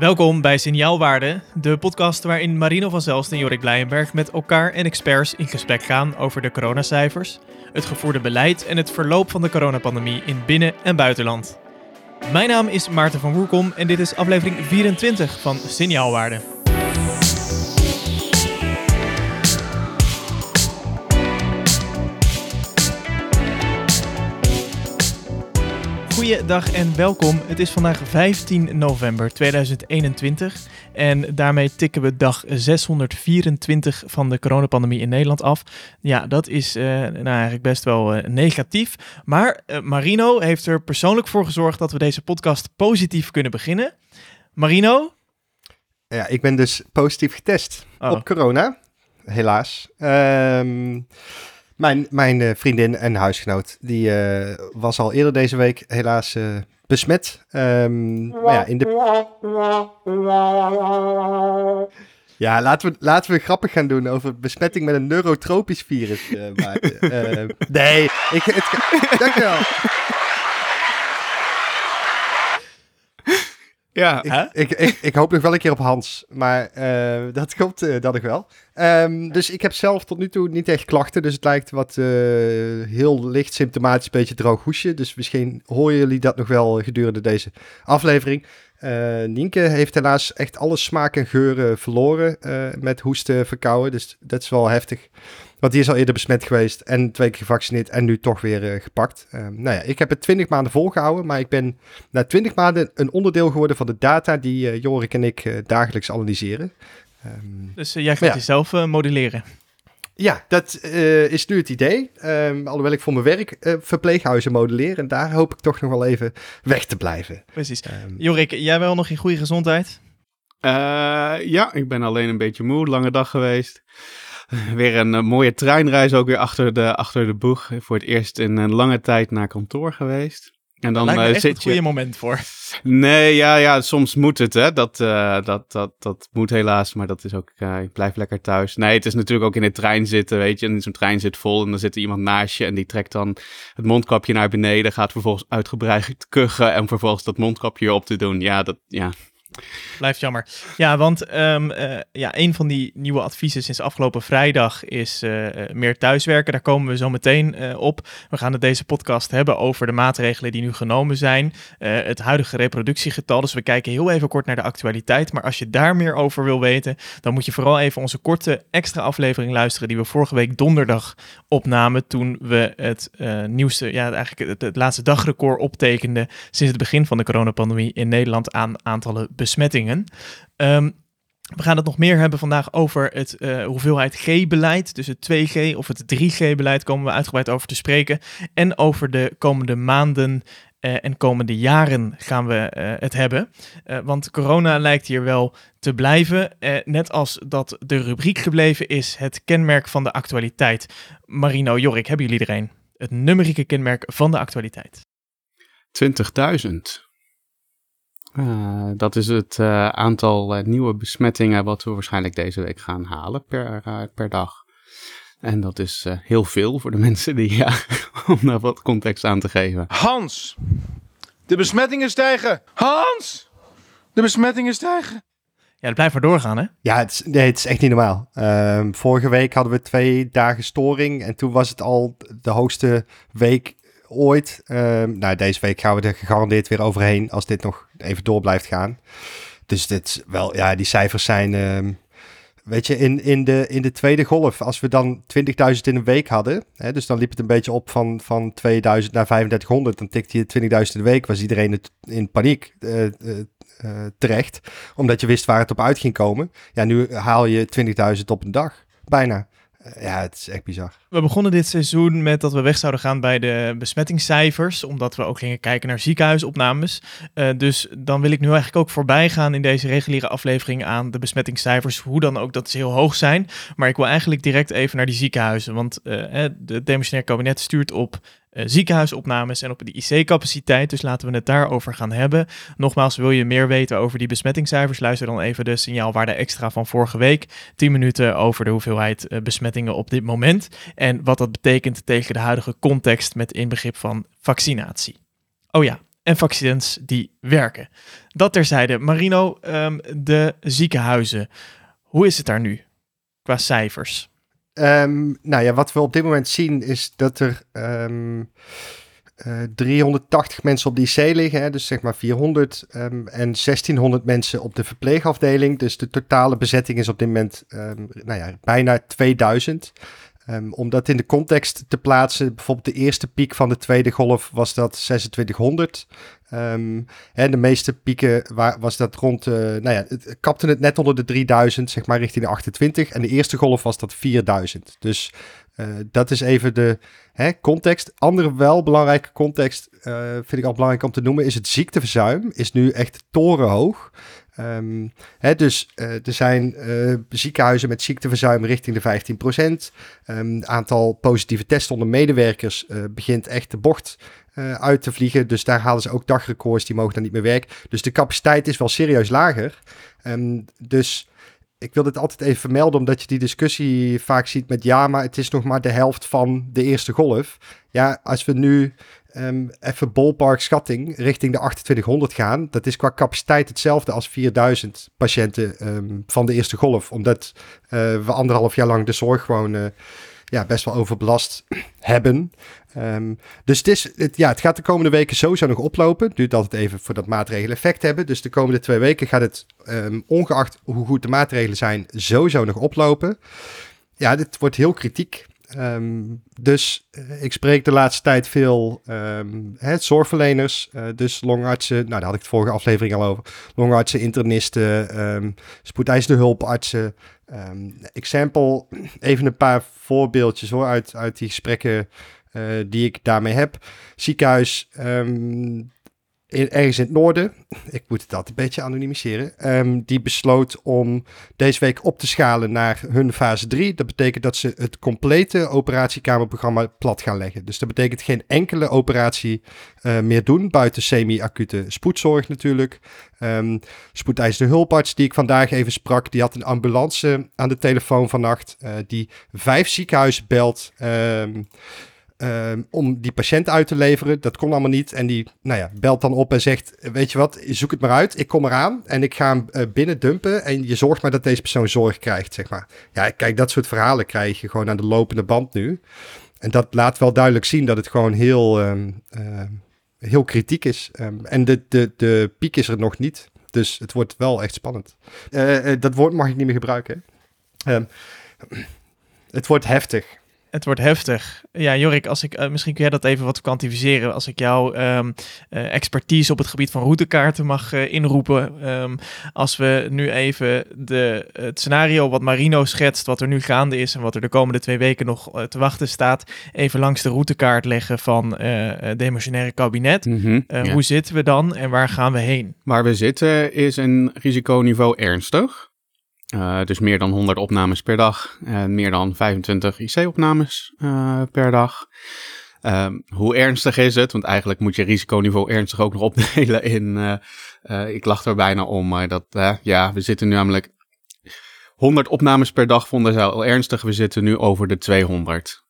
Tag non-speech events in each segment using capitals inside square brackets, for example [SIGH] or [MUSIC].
Welkom bij Signaalwaarde, de podcast waarin Marino van Zelst en Jorik Blijenberg met elkaar en experts in gesprek gaan over de coronacijfers, het gevoerde beleid en het verloop van de coronapandemie in binnen- en buitenland. Mijn naam is Maarten van Woerkom en dit is aflevering 24 van Signaalwaarde. Goeiedag en welkom. Het is vandaag 15 november 2021 en daarmee tikken we dag 624 van de coronapandemie in Nederland af. Ja, dat is uh, nou eigenlijk best wel uh, negatief. Maar uh, Marino heeft er persoonlijk voor gezorgd dat we deze podcast positief kunnen beginnen. Marino? Ja, ik ben dus positief getest oh. op corona, helaas. Ehm mijn, mijn uh, vriendin en huisgenoot, die uh, was al eerder deze week helaas uh, besmet. Um, maar ja, in de... Ja, laten we, laten we grappig gaan doen over besmetting met een neurotropisch virus. maar, [LAUGHS] nee, ik, het, dankjewel. Ja. Ik, ik, ik, hoop nog wel een keer op Hans, maar uh, dat komt uh, dan nog wel. Um, dus ik heb zelf tot nu toe niet echt klachten, dus het lijkt wat uh, heel licht symptomatisch, een beetje droog hoesje. Dus misschien horen jullie dat nog wel gedurende deze aflevering. Nienke heeft helaas echt alle smaak en geuren verloren met hoesten, verkouden, dus dat is wel heftig. Want die is al eerder besmet geweest en twee keer gevaccineerd en nu toch weer uh, gepakt. Uh, nou ja, ik heb het 20 maanden volgehouden, maar ik ben na 20 maanden een onderdeel geworden van de data die uh, Jorik en ik dagelijks analyseren. Um, dus jij gaat ja. jezelf modelleren? Ja, dat is nu het idee. Um, alhoewel ik voor mijn werk verpleeghuizen modelleer en daar hoop ik toch nog wel even weg te blijven. Precies. Um, Jorik, jij wel nog in goede gezondheid? ja, ik ben alleen een beetje moe, lange dag geweest. [LAUGHS] Weer een, eh, mooie treinreis ook weer achter de, achter de boeg. Voor het eerst in een lange tijd naar kantoor geweest. En dan uh, zit je. een goede moment voor. [LAUGHS] Nee, ja, ja, soms moet het, hè. Dat, uh, dat, dat, dat moet helaas, maar dat is ook. Uh, ik blijf lekker thuis. Nee, het is natuurlijk ook in de trein zitten, weet je. En zo'n trein zit vol en dan zit er iemand naast je en die trekt dan het mondkapje naar beneden, gaat vervolgens uitgebreid kuchen en vervolgens dat mondkapje op te doen. Ja, dat, ja, Blijft jammer. Ja, want um, uh, ja, een van die nieuwe adviezen sinds afgelopen vrijdag is uh, meer thuiswerken. Daar komen we zo meteen op. We gaan het deze podcast hebben over de maatregelen die nu genomen zijn. het huidige reproductiegetal. Dus we kijken heel even kort naar de actualiteit. Maar als je daar meer over wil weten, dan moet je vooral even onze korte extra aflevering luisteren die we vorige week donderdag opnamen. Toen we het nieuwste, ja, eigenlijk het laatste dagrecord optekenden sinds het begin van de coronapandemie in Nederland aan aantallen besmettingen. Um, we gaan het nog meer hebben vandaag over het uh, hoeveelheid G-beleid. Dus het 2G of het 3G-beleid komen we uitgebreid over te spreken. En over de komende maanden uh, en komende jaren gaan we uh, het hebben. want corona lijkt hier wel te blijven. net als dat de rubriek gebleven is, het kenmerk van de actualiteit. Marino, Jorik, hebben jullie er een? Het numerieke kenmerk van de actualiteit. 20.000. Uh, dat is het uh, aantal uh, nieuwe besmettingen wat we waarschijnlijk deze week gaan halen per, per dag. En dat is heel veel voor de [LAUGHS] mensen die, ja, [LAUGHS] om daar wat context aan te geven. Hans, de besmettingen stijgen. Hans, de besmettingen stijgen. Ja, dat blijft maar doorgaan, hè? Ja, het is, nee, het is echt niet normaal. Ehm, vorige week hadden we twee dagen storing en toen was het al de hoogste week ooit. Um, nou, deze week gaan we er gegarandeerd weer overheen als dit nog even door blijft gaan. Dus dit wel, ja, die cijfers zijn. Um, weet je, in, in, de, in de tweede golf, als we dan 20.000 in een week hadden, hè, dus dan liep het een beetje op van, van 2000 naar 3500, dan tikte je 20.000 in de week, was iedereen in paniek uh, uh, uh, terecht, omdat je wist waar het op uit ging komen. Ja, nu haal je 20.000 op een dag, bijna. Eh, ja, het is echt bizar. We begonnen dit seizoen met dat we weg zouden gaan bij de besmettingscijfers, omdat we ook gingen kijken naar ziekenhuisopnames. Uh, dus dan wil ik nu eigenlijk ook voorbij gaan in deze reguliere aflevering aan de besmettingscijfers, hoe dan ook dat ze heel hoog zijn. Maar ik wil eigenlijk direct even naar die ziekenhuizen, want uh, het demissionair kabinet stuurt op uh, ziekenhuisopnames en op de IC-capaciteit. Dus laten we het daarover gaan hebben. Nogmaals, wil je meer weten over die besmettingscijfers? Luister dan even de signaalwaarde extra van vorige week. 10 minuten over de hoeveelheid uh, besmettingen op dit moment. En wat dat betekent tegen de huidige context met inbegrip van vaccinatie. Oh ja, en vaccins die werken. Dat terzijde. Marino, ehm, de ziekenhuizen. Hoe is het daar nu qua cijfers? Um, nou ja, wat we op dit moment zien is dat er um, uh, 380 mensen op de IC liggen, hè, dus zeg maar 400, um, en 1600 mensen op de verpleegafdeling. Dus de totale bezetting is op dit moment nou ja, bijna 2000. Um, om dat in de context te plaatsen, bijvoorbeeld de eerste piek van de tweede golf was dat 2600. Um, en de meeste pieken was dat rond, uh, nou ja, het kapte het net onder de 3000, zeg maar richting de 28. En de eerste golf was dat 4000. Dus uh, dat is even de hè, context. Andere wel belangrijke context, uh, vind ik al belangrijk om te noemen, is het ziekteverzuim is nu echt torenhoog. Um, hè, dus uh, er zijn uh, ziekenhuizen met ziekteverzuim richting de 15%. Um, ehm, aantal positieve tests onder medewerkers uh, begint echt de bocht uit te vliegen. Dus daar halen ze ook dagrecords, die mogen dan niet meer werken. Dus de capaciteit is wel serieus lager. Um, dus ik wil dit altijd even vermelden, omdat je die discussie vaak ziet met ja, maar het is nog maar de helft van de eerste golf. Ja, als we nu um, even ballpark schatting richting de 2800 gaan, dat is qua capaciteit hetzelfde als 4000 patiënten um, van de eerste golf. Omdat uh, we anderhalf jaar lang de zorg gewoon uh, ja, best wel overbelast hebben. Um, dus het, is, het, ja, het gaat de komende weken sowieso nog oplopen. Duurt altijd even voordat maatregelen effect hebben. Dus de komende twee weken gaat het, um, ongeacht hoe goed de maatregelen zijn, sowieso nog oplopen. Ja, dit wordt heel kritiek. Um, dus uh, ik spreek de laatste tijd veel um, hè, zorgverleners, uh, dus longartsen, nou daar had ik de vorige aflevering al over, longartsen, internisten, um, spoedeisende hulpartsen. Example, even een paar voorbeeldjes hoor, uit, uit die gesprekken uh, die ik daarmee heb. Ziekenhuis, in, ergens in het noorden, ik moet altijd een beetje anonimiseren, um, die besloot om deze week op te schalen naar hun fase 3. Dat betekent dat ze het complete operatiekamerprogramma plat gaan leggen. Dus dat betekent geen enkele operatie uh, meer doen, buiten semi-acute spoedzorg natuurlijk. Um, spoedeisende hulparts die ik vandaag even sprak, die had een ambulance aan de telefoon vannacht, uh, die vijf ziekenhuizen belt... Um, Um, om die patiënt uit te leveren. Dat kon allemaal niet. En die nou ja, belt dan op en zegt: Weet je wat, zoek het maar uit. Ik kom eraan en ik ga hem uh, binnen dumpen. En je zorgt maar dat deze persoon zorg krijgt. Zeg maar. Ja, kijk, dat soort verhalen krijg je gewoon aan de lopende band nu. En dat laat wel duidelijk zien dat het gewoon heel, um, uh, heel kritiek is. En de, de, de piek is er nog niet. Dus het wordt wel echt spannend. Uh, dat woord mag ik niet meer gebruiken. het wordt heftig. Het wordt heftig. Ja, Jorik, als ik, uh, misschien kun jij dat even wat kwantificeren. Als ik jouw um, uh, expertise op het gebied van routekaarten mag uh, inroepen. Um, als we nu even de, het scenario wat Marino schetst, wat er nu gaande is en wat er de komende twee weken nog te wachten staat, even langs de routekaart leggen van het demotionaire kabinet. Mm -hmm, ja. Hoe zitten we dan en waar gaan we heen? Waar we zitten is een risiconiveau ernstig. Uh, dus meer dan 100 opnames per dag en meer dan 25 IC-opnames uh, per dag. Um, hoe ernstig is het? Want eigenlijk moet je risiconiveau ernstig ook nog opdelen in. Uh, ik lach er bijna om, maar dat, ja, we zitten nu namelijk. 100 opnames per dag vonden ze al ernstig. We zitten nu over de 200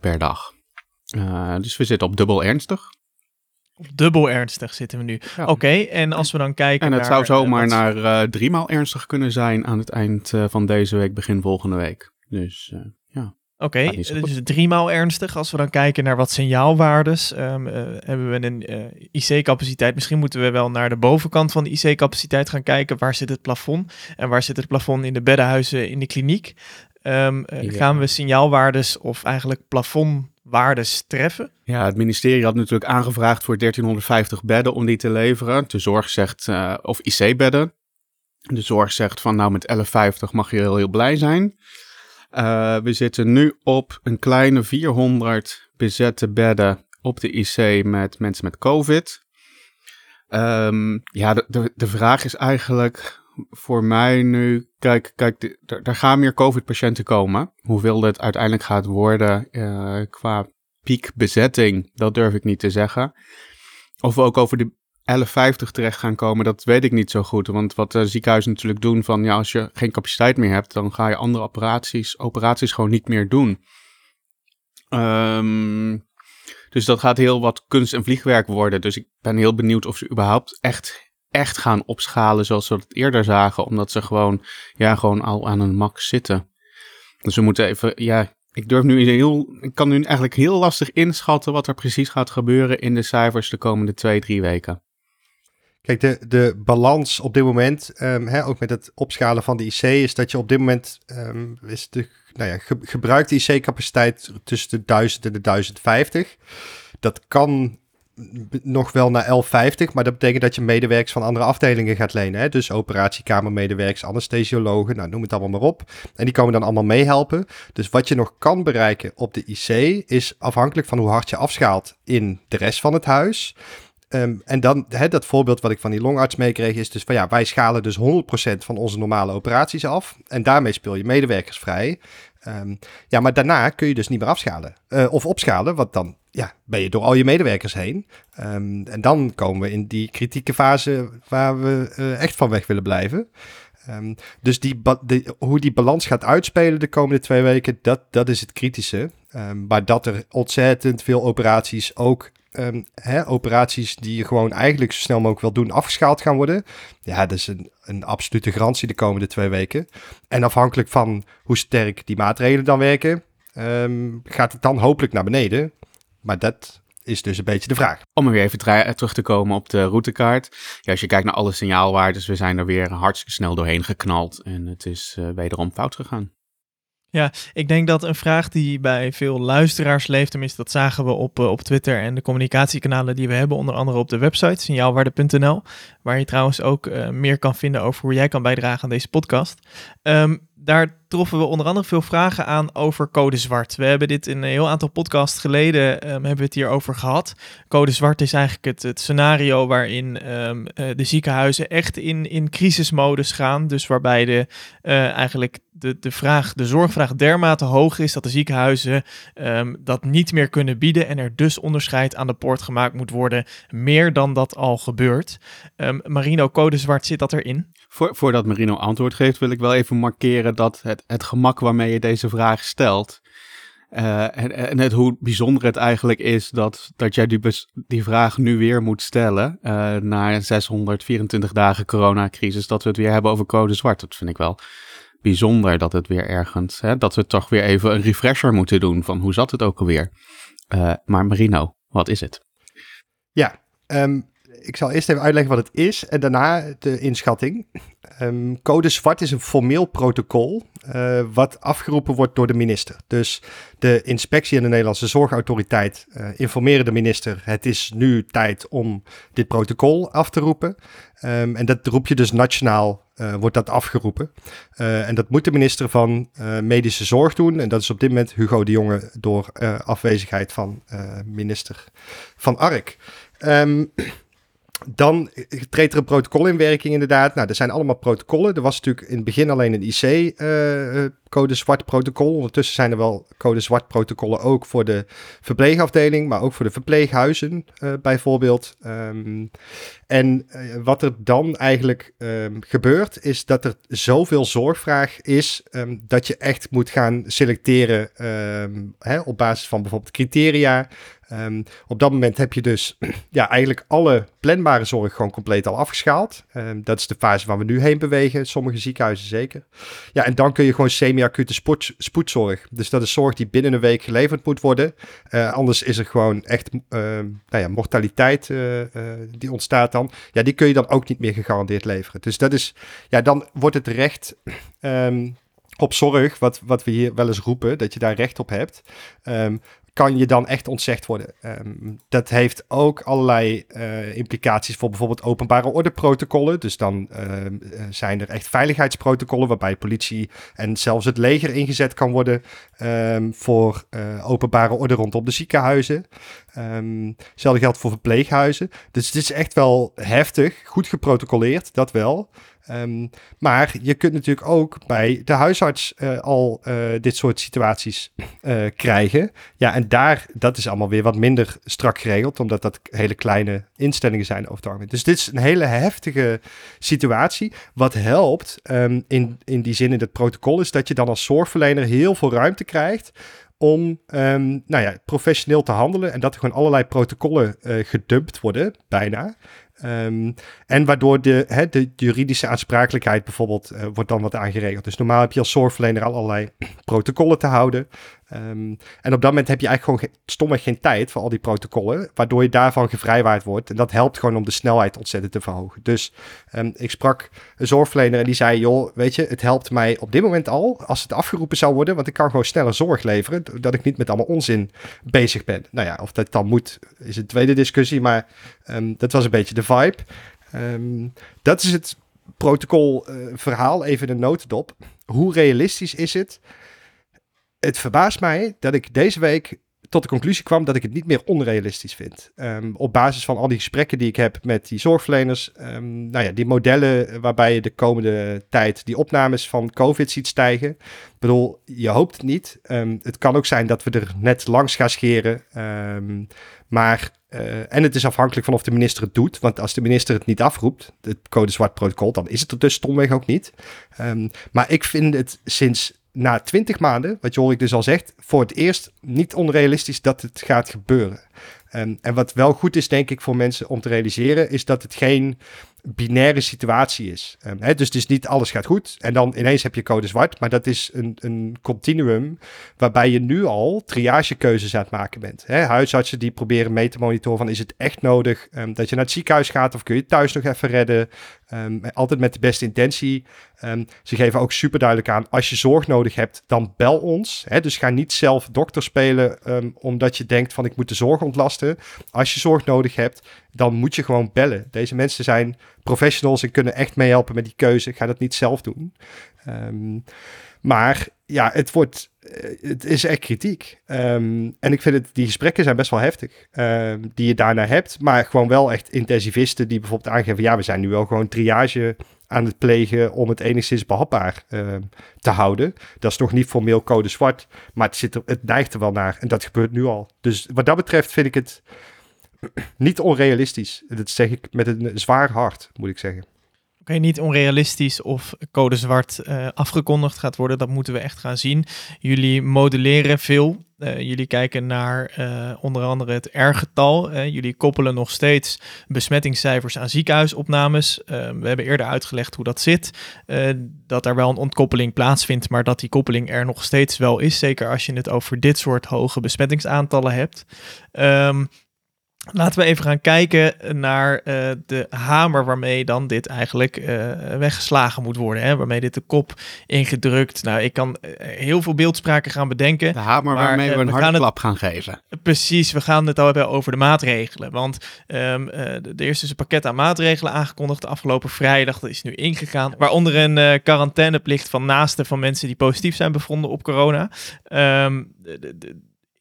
per dag. dus we zitten op dubbel ernstig. Dubbel ernstig zitten we nu. Ja. Oké, en als we dan kijken. En het naar, zou zomaar uh, naar uh, driemaal ernstig kunnen zijn aan het eind uh, van deze week, begin volgende week. Dus ja. Oké, okay, dus driemaal ernstig. Als we dan kijken naar wat signaalwaardes, um, hebben we een IC-capaciteit. Misschien moeten we wel naar de bovenkant van de IC-capaciteit gaan kijken. Waar zit het plafond? En waar zit het plafond in de beddenhuizen in de kliniek? Um, ja. Gaan we signaalwaardes of eigenlijk plafond waardes treffen? Ja, het ministerie had natuurlijk aangevraagd voor 1350 bedden om die te leveren. De zorg zegt, uh, of IC-bedden. De zorg zegt van nou met 1150 mag je heel, heel blij zijn. Uh, we zitten nu op een kleine 400 bezette bedden op de IC met mensen met COVID. Um, ja, de, de vraag is eigenlijk voor mij nu, kijk, kijk daar gaan meer COVID-patiënten komen. Hoeveel dat uiteindelijk gaat worden uh, qua piekbezetting, dat durf ik niet te zeggen. Of we ook over de 1150 terecht gaan komen, dat weet ik niet zo goed. Want wat ziekenhuizen natuurlijk doen van, ja, als je geen capaciteit meer hebt, dan ga je andere operaties, operaties gewoon niet meer doen. Um, Dus dat gaat heel wat kunst en vliegwerk worden. Dus ik ben heel benieuwd of ze überhaupt echt, echt gaan opschalen zoals we het eerder zagen. Omdat ze gewoon, ja, gewoon al aan een max zitten. Dus we moeten even, ja, ik durf nu heel, ik kan nu eigenlijk heel lastig inschatten wat er precies gaat gebeuren in de cijfers de komende twee, drie weken. Kijk, de, de balans op dit moment, ehm, hè, ook met het opschalen van de IC, is dat je op dit moment ehm, is de nou ja, ge, gebruikte IC-capaciteit tussen de 1000 en de 1050. Dat kan nog wel naar 1150, maar dat betekent dat je medewerkers van andere afdelingen gaat lenen. Hè? Dus operatiekamermedewerkers, anesthesiologen, nou, noem het allemaal maar op. En die komen dan allemaal meehelpen. Dus wat je nog kan bereiken op de IC is afhankelijk van hoe hard je afschaalt in de rest van het huis. Ehm, en dan, hè, dat voorbeeld wat ik van die longarts meekreeg, is dus van ja, wij schalen dus 100% van onze normale operaties af. En daarmee speel je medewerkers vrij. Ehm, ja, maar daarna kun je dus niet meer afschalen. Uh, of opschalen, want dan ja, ben je door al je medewerkers heen. Um, en dan komen we in die kritieke fase waar we uh, echt van weg willen blijven. Um, dus die hoe die balans gaat uitspelen de komende twee weken, dat, dat is het kritische. maar dat er ontzettend veel operaties ook um, hè, operaties die je gewoon eigenlijk zo snel mogelijk wil doen, afgeschaald gaan worden. Ja, dat is een, een absolute garantie de komende twee weken. En afhankelijk van hoe sterk die maatregelen dan werken, um, gaat het dan hopelijk naar beneden. Maar dat is dus een beetje de vraag. Om weer even terug te komen op de routekaart. Ja, als je kijkt naar alle signaalwaardes, we zijn er weer hartstikke snel doorheen geknald. En het is uh, wederom fout gegaan. Ja, ik denk dat een vraag die bij veel luisteraars leeft, tenminste dat zagen we op, uh, op Twitter en de communicatiekanalen die we hebben, onder andere op de website signaalwaarde.nl, waar je trouwens ook uh, meer kan vinden over hoe jij kan bijdragen aan deze podcast. Um, daar troffen we onder andere veel vragen aan over code zwart. We hebben dit in een heel aantal podcasts geleden um, hebben we het hier over gehad. Code zwart is eigenlijk het, het scenario waarin um, uh, de ziekenhuizen echt in, in crisismodus gaan. Dus waarbij de, eigenlijk de, de, vraag, de zorgvraag dermate hoog is dat de ziekenhuizen um, dat niet meer kunnen bieden en er dus onderscheid aan de poort gemaakt moet worden, meer dan dat al gebeurt. Marino, code zwart, zit dat erin? Voor, voordat Marino antwoord geeft, wil ik wel even markeren dat het, het gemak waarmee je deze vraag stelt. Uh, en, en het, hoe bijzonder het eigenlijk is dat, dat jij die, die vraag nu weer moet stellen. Uh, na 624 dagen coronacrisis, dat we het weer hebben over code zwart. Dat vind ik wel bijzonder dat het weer ergens. Hè, dat we toch weer even een refresher moeten doen van hoe zat het ook alweer. Uh, maar Marino, wat is het? Ja, um, ik zal eerst even uitleggen wat het is en daarna de inschatting. Um, code zwart is een formeel protocol uh, wat afgeroepen wordt door de minister. Dus de inspectie en de Nederlandse Zorgautoriteit uh, informeren de minister: het is nu tijd om dit protocol af te roepen. Um, en dat roep je dus nationaal, uh, wordt dat afgeroepen. en dat moet de minister van Medische Zorg doen. En dat is op dit moment Hugo de Jonge door afwezigheid van minister Van Ark. Um, dan treedt er een protocol in werking inderdaad. Nou, er zijn allemaal protocollen. Er was natuurlijk in het begin alleen een IC-code uh, zwart protocol. Ondertussen zijn er wel code zwart protocollen ook voor de verpleegafdeling, maar ook voor de verpleeghuizen uh, bijvoorbeeld. Um, en wat er dan eigenlijk um, gebeurt, is dat er zoveel zorgvraag is um, dat je echt moet gaan selecteren hè, op basis van bijvoorbeeld criteria. Um, op dat moment heb je dus [CLEARS THROAT] ja, eigenlijk alle planbare zorg gewoon compleet al afgeschaald. Um, dat is de fase waar we nu heen bewegen, sommige ziekenhuizen zeker. Ja, en dan kun je gewoon semi-acute spoed, spoedzorg. Dus dat is zorg die binnen een week geleverd moet worden. Uh, anders is er gewoon echt uh, nou ja, mortaliteit uh, die ontstaat dan. Ja, die kun je dan ook niet meer gegarandeerd leveren. Dus dat is, ja, dan wordt het recht... Op zorg, wat, wat we hier wel eens roepen, dat je daar recht op hebt. Kan je dan echt ontzegd worden. Um, dat heeft ook allerlei uh, implicaties voor bijvoorbeeld openbare ordeprotocollen. Dus dan uh, zijn er echt veiligheidsprotocollen waarbij politie en zelfs het leger ingezet kan worden um, voor uh, openbare orde rondom de ziekenhuizen. Um, hetzelfde geldt voor verpleeghuizen. Dus het is echt wel heftig, goed geprotocoleerd, dat wel. Um, maar je kunt natuurlijk ook bij de huisarts uh, al uh, dit soort situaties uh, krijgen. Ja, en daar, dat is allemaal weer wat minder strak geregeld, omdat dat hele kleine instellingen zijn over het algemeen. Dus dit is een hele heftige situatie. Wat helpt um, in, in die zin in het protocol is dat je dan als zorgverlener heel veel ruimte krijgt om ehm, nou ja, professioneel te handelen en dat er gewoon allerlei protocollen gedumpt worden, bijna. Um, en waardoor de, de juridische aansprakelijkheid bijvoorbeeld uh, wordt dan wat aangeregeld. Dus normaal heb je als zorgverlener allerlei [CLEARS THROAT] protocollen te houden. Um, en op dat moment heb je eigenlijk gewoon stomweg geen tijd voor al die protocollen, waardoor je daarvan gevrijwaard wordt. En dat helpt gewoon om de snelheid ontzettend te verhogen. Dus um, ik sprak een zorgverlener en die zei, joh, weet je, het helpt mij op dit moment al, als het afgeroepen zou worden, want ik kan gewoon sneller zorg leveren, dat ik niet met allemaal onzin bezig ben. Nou ja, of dat dan moet, is een tweede discussie, maar um, dat was een beetje de vibe. dat is het protocol uh, verhaal, even een notendop. Hoe realistisch is het? Het verbaast mij dat ik deze week tot de conclusie kwam dat ik het niet meer onrealistisch vind. Um, op basis van al die gesprekken die ik heb met die zorgverleners. Um, nou ja, die modellen waarbij je de komende tijd die opnames van COVID ziet stijgen. Ik bedoel, je hoopt het niet. Um, het kan ook zijn dat we er net langs gaan scheren. maar, uh, en het is afhankelijk van of de minister het doet. Want als de minister het niet afroept, het code zwart protocol, dan is het er dus stomweg ook niet. maar ik vind het sinds na twintig maanden, wat Jorik dus al zegt, voor het eerst niet onrealistisch dat het gaat gebeuren. En, wat wel goed is, denk ik, voor mensen om te realiseren, is dat het geen binaire situatie is. Um, hè, dus niet alles gaat goed en dan ineens heb je code zwart, maar dat is een, een continuum waarbij je nu al triagekeuzes aan het maken bent. Hè, huisartsen die proberen mee te monitoren van is het echt nodig um, dat je naar het ziekenhuis gaat of kun je thuis nog even redden. Um, altijd met de beste intentie. Um, ze geven ook super duidelijk aan, als je zorg nodig hebt, dan bel ons. Hè? Dus ga niet zelf dokter spelen um, omdat je denkt van ik moet de zorg ontlasten. Als je zorg nodig hebt, dan moet je gewoon bellen. Deze mensen zijn professionals en kunnen echt meehelpen met die keuze. Ga dat niet zelf doen. Maar ja, het wordt eh, het is echt kritiek. Um, en ik vind het, die gesprekken zijn best wel heftig. Um, die je daarna hebt. Maar gewoon wel echt intensivisten die bijvoorbeeld aangeven: ja, we zijn nu wel gewoon triage aan het plegen om het enigszins behapbaar uh, te houden. Dat is nog niet formeel code zwart, maar het, zit het neigt er wel naar. En dat gebeurt nu al. Dus wat dat betreft vind ik het [CLEARS THROAT] niet onrealistisch. Dat zeg ik met een zwaar hart, moet ik zeggen. Okay, niet onrealistisch of code zwart uh, afgekondigd gaat worden. Dat moeten we echt gaan zien. Jullie modelleren veel. Uh, jullie kijken naar uh, onder andere het R-getal. jullie koppelen nog steeds besmettingscijfers aan ziekenhuisopnames. we hebben eerder uitgelegd hoe dat zit. dat er wel een ontkoppeling plaatsvindt, maar dat die koppeling er nog steeds wel is. Zeker als je het over dit soort hoge besmettingsaantallen hebt. Um, Laten we even gaan kijken naar uh, de hamer waarmee dan dit eigenlijk uh, weggeslagen moet worden. Hè? Waarmee dit de kop ingedrukt. Nou, ik kan uh, heel veel beeldspraken gaan bedenken. De hamer maar, waarmee we een harde gaan klap gaan geven. Precies, we gaan het al hebben over de maatregelen. Want um, er is dus een pakket aan maatregelen aangekondigd de afgelopen vrijdag. Dat is nu ingegaan. Waaronder een quarantaineplicht van naasten van mensen die positief zijn bevonden op corona. Um, de, de,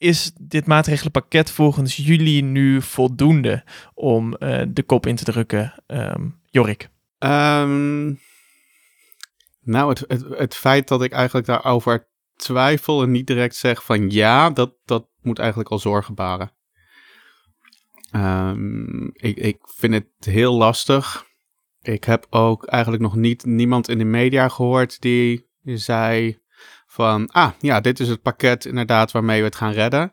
is dit maatregelenpakket volgens jullie nu voldoende om uh, de kop in te drukken, um, Jorik? Um, nou, het, het, feit dat ik eigenlijk daarover twijfel en niet direct zeg van ja, dat, dat moet eigenlijk al zorgen baren. Um, ik, ik vind het heel lastig. Ik heb ook eigenlijk nog niet niemand in de media gehoord die zei van, ah ja, dit is het pakket inderdaad waarmee we het gaan redden.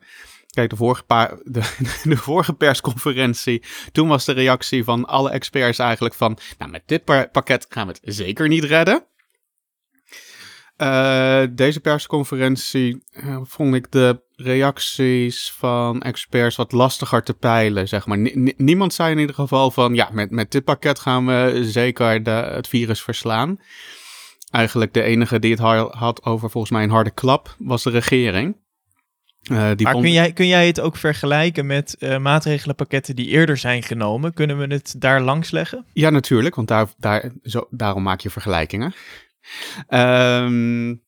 Kijk, de vorige, paar, [LAUGHS] de, de, vorige persconferentie, toen was de reactie van alle experts eigenlijk van, nou met dit pakket gaan we het zeker niet redden. Uh, deze persconferentie uh, vond ik de reacties van experts wat lastiger te peilen, zeg maar. niemand zei in ieder geval van, ja, met, met dit pakket gaan we zeker de, het virus verslaan eigenlijk de enige die het had over volgens mij een harde klap, was de regering. Uh, die maar kun, jij, kun jij het ook vergelijken met uh, maatregelenpakketten die eerder zijn genomen? Kunnen we het daar langs leggen? Ja, natuurlijk, want daar, daar, zo, daarom maak je vergelijkingen. Um,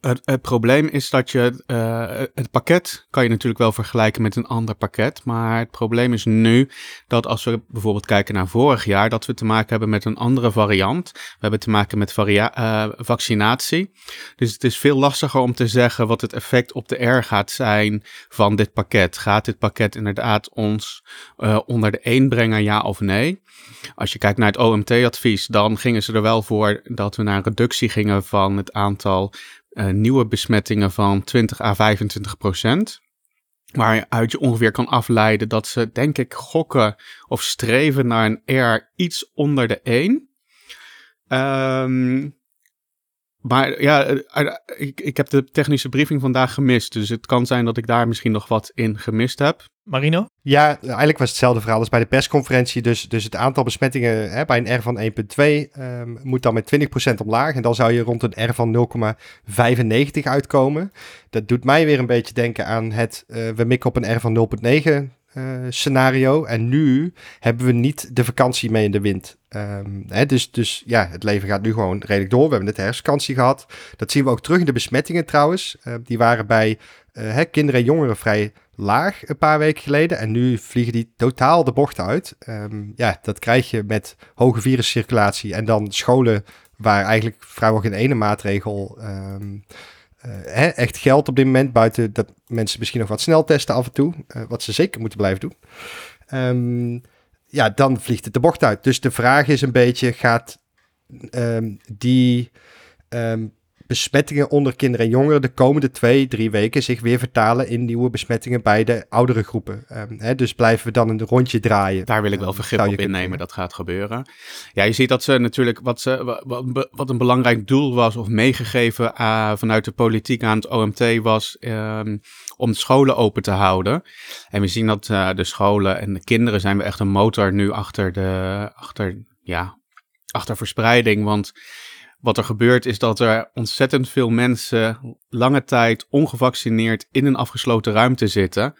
het, probleem is dat je uh, het pakket kan je natuurlijk wel vergelijken met een ander pakket. Maar het probleem is nu dat als we bijvoorbeeld kijken naar vorig jaar, dat we te maken hebben met een andere variant. We hebben te maken met uh, vaccinatie. Dus het is veel lastiger om te zeggen wat het effect op de R gaat zijn van dit pakket. Gaat dit pakket inderdaad ons uh, onder de één brengen, ja of nee? Als je kijkt naar het OMT-advies, dan gingen ze er wel voor dat we naar een reductie gingen van het aantal eh, nieuwe besmettingen van 20 à 25 procent. Waaruit je ongeveer kan afleiden dat ze, denk ik, gokken of streven naar een R iets onder de 1. Ehm maar ja, eh, ik, ik heb de technische briefing vandaag gemist. Dus het kan zijn dat ik daar misschien nog wat in gemist heb. Marino? Ja, eigenlijk was het hetzelfde verhaal als bij de persconferentie. Dus, dus het aantal besmettingen hè, bij een R van 1,2 ehm, moet dan met 20% omlaag. En dan zou je rond een R van 0,95 uitkomen. Dat doet mij weer een beetje denken aan het uh, we mikken op een R van 0,9 uh, scenario. En nu hebben we niet de vakantie mee in de wind. Um, hè, dus, dus ja, het leven gaat nu gewoon redelijk door. We hebben de herfstvakantie gehad. Dat zien we ook terug in de besmettingen trouwens. Uh, die waren bij hè, kinderen en jongeren vrij laag een paar weken geleden. En nu vliegen die totaal de bocht uit. Um, ja, dat krijg je met hoge viruscirculatie. En dan scholen waar eigenlijk vrijwel geen ene maatregel uh, hè, echt geldt op dit moment. Buiten dat mensen misschien nog wat snel testen af en toe. Uh, wat ze zeker moeten blijven doen. Um, ja, dan vliegt het de bocht uit. Dus de vraag is een beetje, gaat die besmettingen onder kinderen en jongeren de komende twee, drie weken zich weer vertalen in nieuwe besmettingen bij de oudere groepen. Um, hè, dus blijven we dan een rondje draaien. Daar wil ik wel vergif op innemen, dat gaat gebeuren. Ja, je ziet dat ze natuurlijk, wat, ze, wat, wat een belangrijk doel was of meegegeven uh, vanuit de politiek aan het OMT was um, om de scholen open te houden. En we zien dat uh, de scholen en de kinderen zijn we echt een motor nu achter de, achter, ja, achter verspreiding, want wat er gebeurt is dat er ontzettend veel mensen lange tijd ongevaccineerd in een afgesloten ruimte zitten.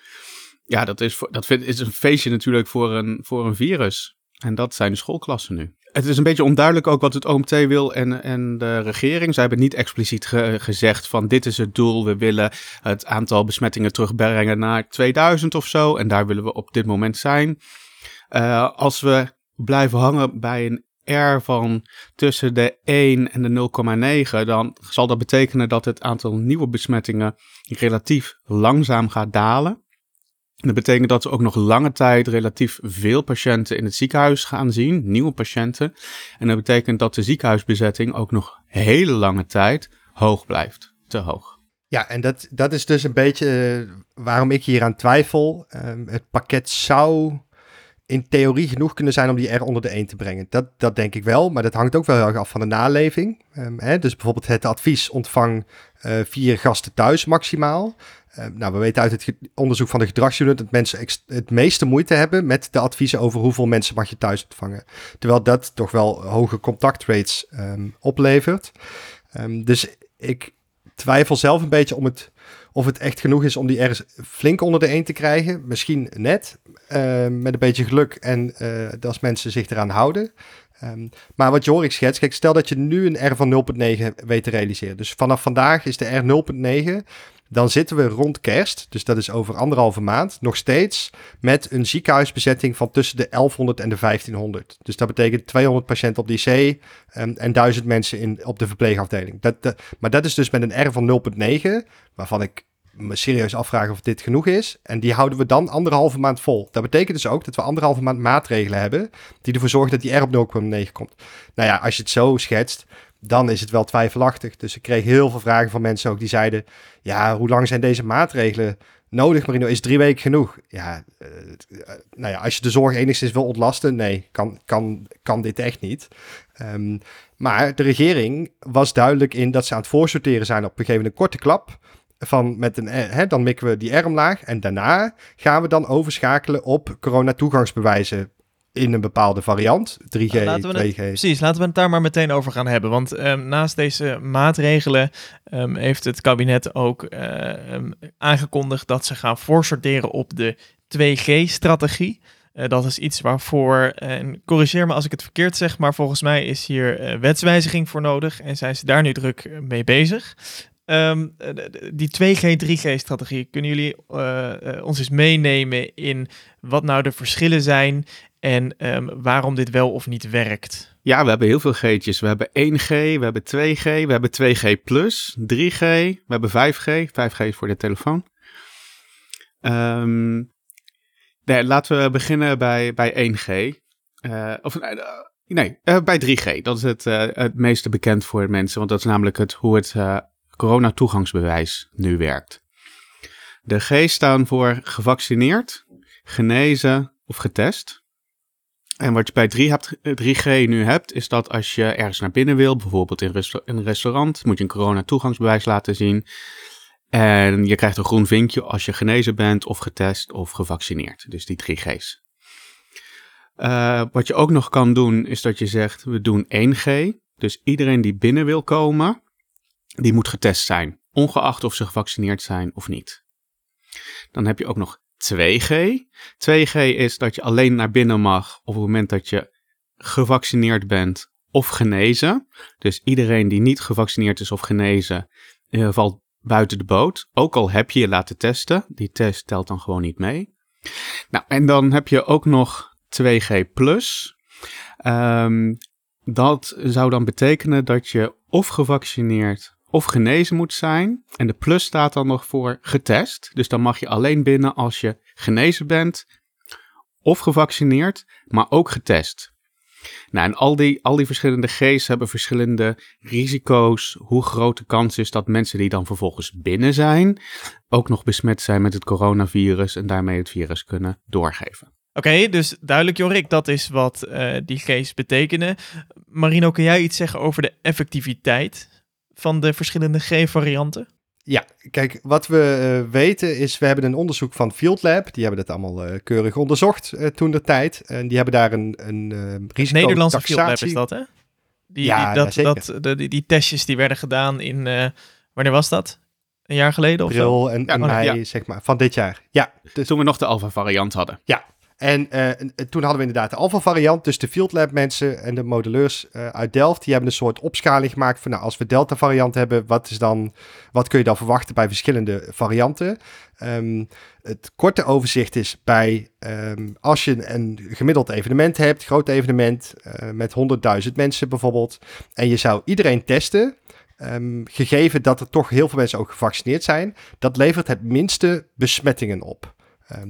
Ja, dat is, dat is een feestje natuurlijk voor een, voor een virus. En dat zijn de schoolklassen nu. Het is een beetje onduidelijk ook wat het OMT wil en, en de regering. Zij hebben niet expliciet ge gezegd van dit is het doel. We willen het aantal besmettingen terugbrengen naar 2000 of zo. En daar willen we op dit moment zijn. Uh, als we blijven hangen bij een R van tussen de 1 en de 0,9, dan zal dat betekenen dat het aantal nieuwe besmettingen relatief langzaam gaat dalen. Dat betekent dat we ook nog lange tijd relatief veel patiënten in het ziekenhuis gaan zien, nieuwe patiënten. En dat betekent dat de ziekenhuisbezetting ook nog hele lange tijd hoog blijft, te hoog. Ja, en dat, dat is dus een beetje waarom ik hier aan twijfel. Um, het pakket zou in theorie genoeg kunnen zijn om die R onder de 1 te brengen. Dat, dat denk ik wel, maar dat hangt ook wel heel erg af van de naleving. Um, hè? Dus bijvoorbeeld het advies ontvang uh, vier gasten thuis maximaal. Uh, nou, we weten uit het onderzoek van de gedragsunit dat mensen het meeste moeite hebben met de adviezen over hoeveel mensen mag je thuis ontvangen. Terwijl dat toch wel hoge contactrates um, oplevert. Dus ik twijfel zelf een beetje om het of het echt genoeg is om die ergens flink onder de 1 te krijgen. Misschien net, uh, met een beetje geluk en uh, als mensen zich eraan houden. Um, maar wat Jorik schetst, kijk, stel dat je nu een R van 0.9 weet te realiseren. Dus vanaf vandaag is de R 0.9 dan zitten we rond kerst, dus dat is over anderhalve maand, nog steeds met een ziekenhuisbezetting van tussen de 1100 en de 1500. Dus dat betekent 200 patiënten op de IC um, en 1000 mensen in, op de verpleegafdeling. Dat, maar dat is dus met een R van 0,9, waarvan ik me serieus afvragen of dit genoeg is. En die houden we dan anderhalve maand vol. Dat betekent dus ook dat we anderhalve maand maatregelen hebben die ervoor zorgen dat die R op 0,9 komt. Nou ja, als je het zo schetst, dan is het wel twijfelachtig. Dus ik kreeg heel veel vragen van mensen ook die zeiden: Ja, hoe lang zijn deze maatregelen nodig, Marino? Is drie weken genoeg? Ja, uh, nou ja, als je de zorg enigszins wil ontlasten, nee, kan, kan, kan dit echt niet. Um, maar de regering was duidelijk in dat ze aan het voorsorteren zijn op een gegeven moment een korte klap. Van met een, hè, dan mikken we die R omlaag. En daarna gaan we dan overschakelen op corona-toegangsbewijzen in een bepaalde variant. 3G, nou, 2G. Het, precies, laten we het daar maar meteen over gaan hebben. Want um, naast deze maatregelen um, heeft het kabinet ook uh, um, aangekondigd dat ze gaan voorsorteren op de 2G-strategie. Uh, dat is iets waarvoor, uh, en corrigeer me als ik het verkeerd zeg, maar volgens mij is hier uh, wetswijziging voor nodig en zijn ze daar nu druk mee bezig. Um, die 2G, 3G-strategie, kunnen jullie uh, uh, ons eens meenemen in wat nou de verschillen zijn en um, waarom dit wel of niet werkt? Ja, we hebben heel veel G'tjes. We hebben 1G, we hebben 2G, we hebben 2G+, 3G, we hebben 5G. 5G is voor de telefoon. Um, nee, laten we beginnen bij, bij 1G. Uh, of nee, bij 3G. Dat is het, het meeste bekend voor mensen, want dat is namelijk het, hoe het coronatoegangsbewijs nu werkt. De G staan voor gevaccineerd, genezen of getest. En wat je bij 3 hebt, 3G nu hebt, is dat als je ergens naar binnen wil, bijvoorbeeld in een restaurant, moet je een coronatoegangsbewijs laten zien. En je krijgt een groen vinkje als je genezen bent of getest of gevaccineerd. Dus die 3G's. Uh, wat je ook nog kan doen, is dat je zegt, we doen 1G. Dus iedereen die binnen wil komen, die moet getest zijn. Ongeacht of ze gevaccineerd zijn of niet. Dan heb je ook nog 2G. 2G is dat je alleen naar binnen mag op het moment dat je gevaccineerd bent of genezen. Dus iedereen die niet gevaccineerd is of genezen, uh, valt buiten de boot. Ook al heb je je laten testen, die test telt dan gewoon niet mee. Nou, en dan heb je ook nog 2G+. Um, dat zou dan betekenen dat je of gevaccineerd of genezen moet zijn. En de plus staat dan nog voor getest. Dus dan mag je alleen binnen als je genezen bent of gevaccineerd, maar ook getest. Nou, en al die, al die verschillende G's hebben verschillende risico's. Hoe groot de kans is dat mensen die dan vervolgens binnen zijn, ook nog besmet zijn met het coronavirus en daarmee het virus kunnen doorgeven. Oké, dus duidelijk Jorik, dat is wat uh, die G's betekenen. Marino, kun jij iets zeggen over de effectiviteit van de verschillende G-varianten? Ja, kijk, wat we uh, weten is, we hebben een onderzoek van Field Lab. Die hebben dat allemaal uh, keurig onderzocht uh, toen de tijd. En die hebben daar een, een risico Nederlandse Field Lab is dat, hè? Die, ja, die, dat, ja, dat, de, die, die, testjes die werden gedaan in, wanneer was dat? Een jaar geleden of April zo? en, en ja, mei, zeg maar, van dit jaar. Ja. Dus... Toen we nog de alpha variant hadden. Ja, en uh, toen hadden we inderdaad de alpha variant. Dus de Field Lab mensen en de modelleurs uh, uit Delft, die hebben een soort opschaling gemaakt van nou, als we delta variant hebben, wat, is dan, wat kun je dan verwachten bij verschillende varianten? Um, het korte overzicht is bij um, als je een gemiddeld evenement hebt, groot evenement uh, met 100.000 mensen bijvoorbeeld, en je zou iedereen testen. Um, gegeven dat er toch heel veel mensen ook gevaccineerd zijn, dat levert het minste besmettingen op.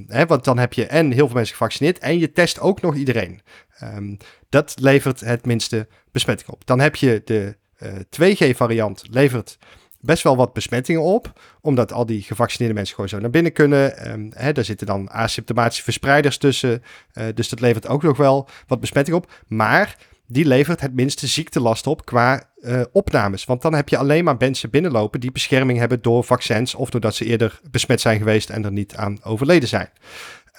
Hè, want dan heb je en heel veel mensen gevaccineerd en je test ook nog iedereen. Um, dat levert het minste besmetting op. Dan heb je de uh, eh, 2G-variant, levert best wel wat besmettingen op, omdat al die gevaccineerde mensen gewoon zo naar binnen kunnen. Um, hè, daar zitten dan asymptomatische verspreiders tussen, uh, dus dat levert ook nog wel wat besmetting op. Maar die levert het minste ziektelast op qua uh, opnames. Want dan heb je alleen maar mensen binnenlopen die bescherming hebben door vaccins of doordat ze eerder besmet zijn geweest en er niet aan overleden zijn.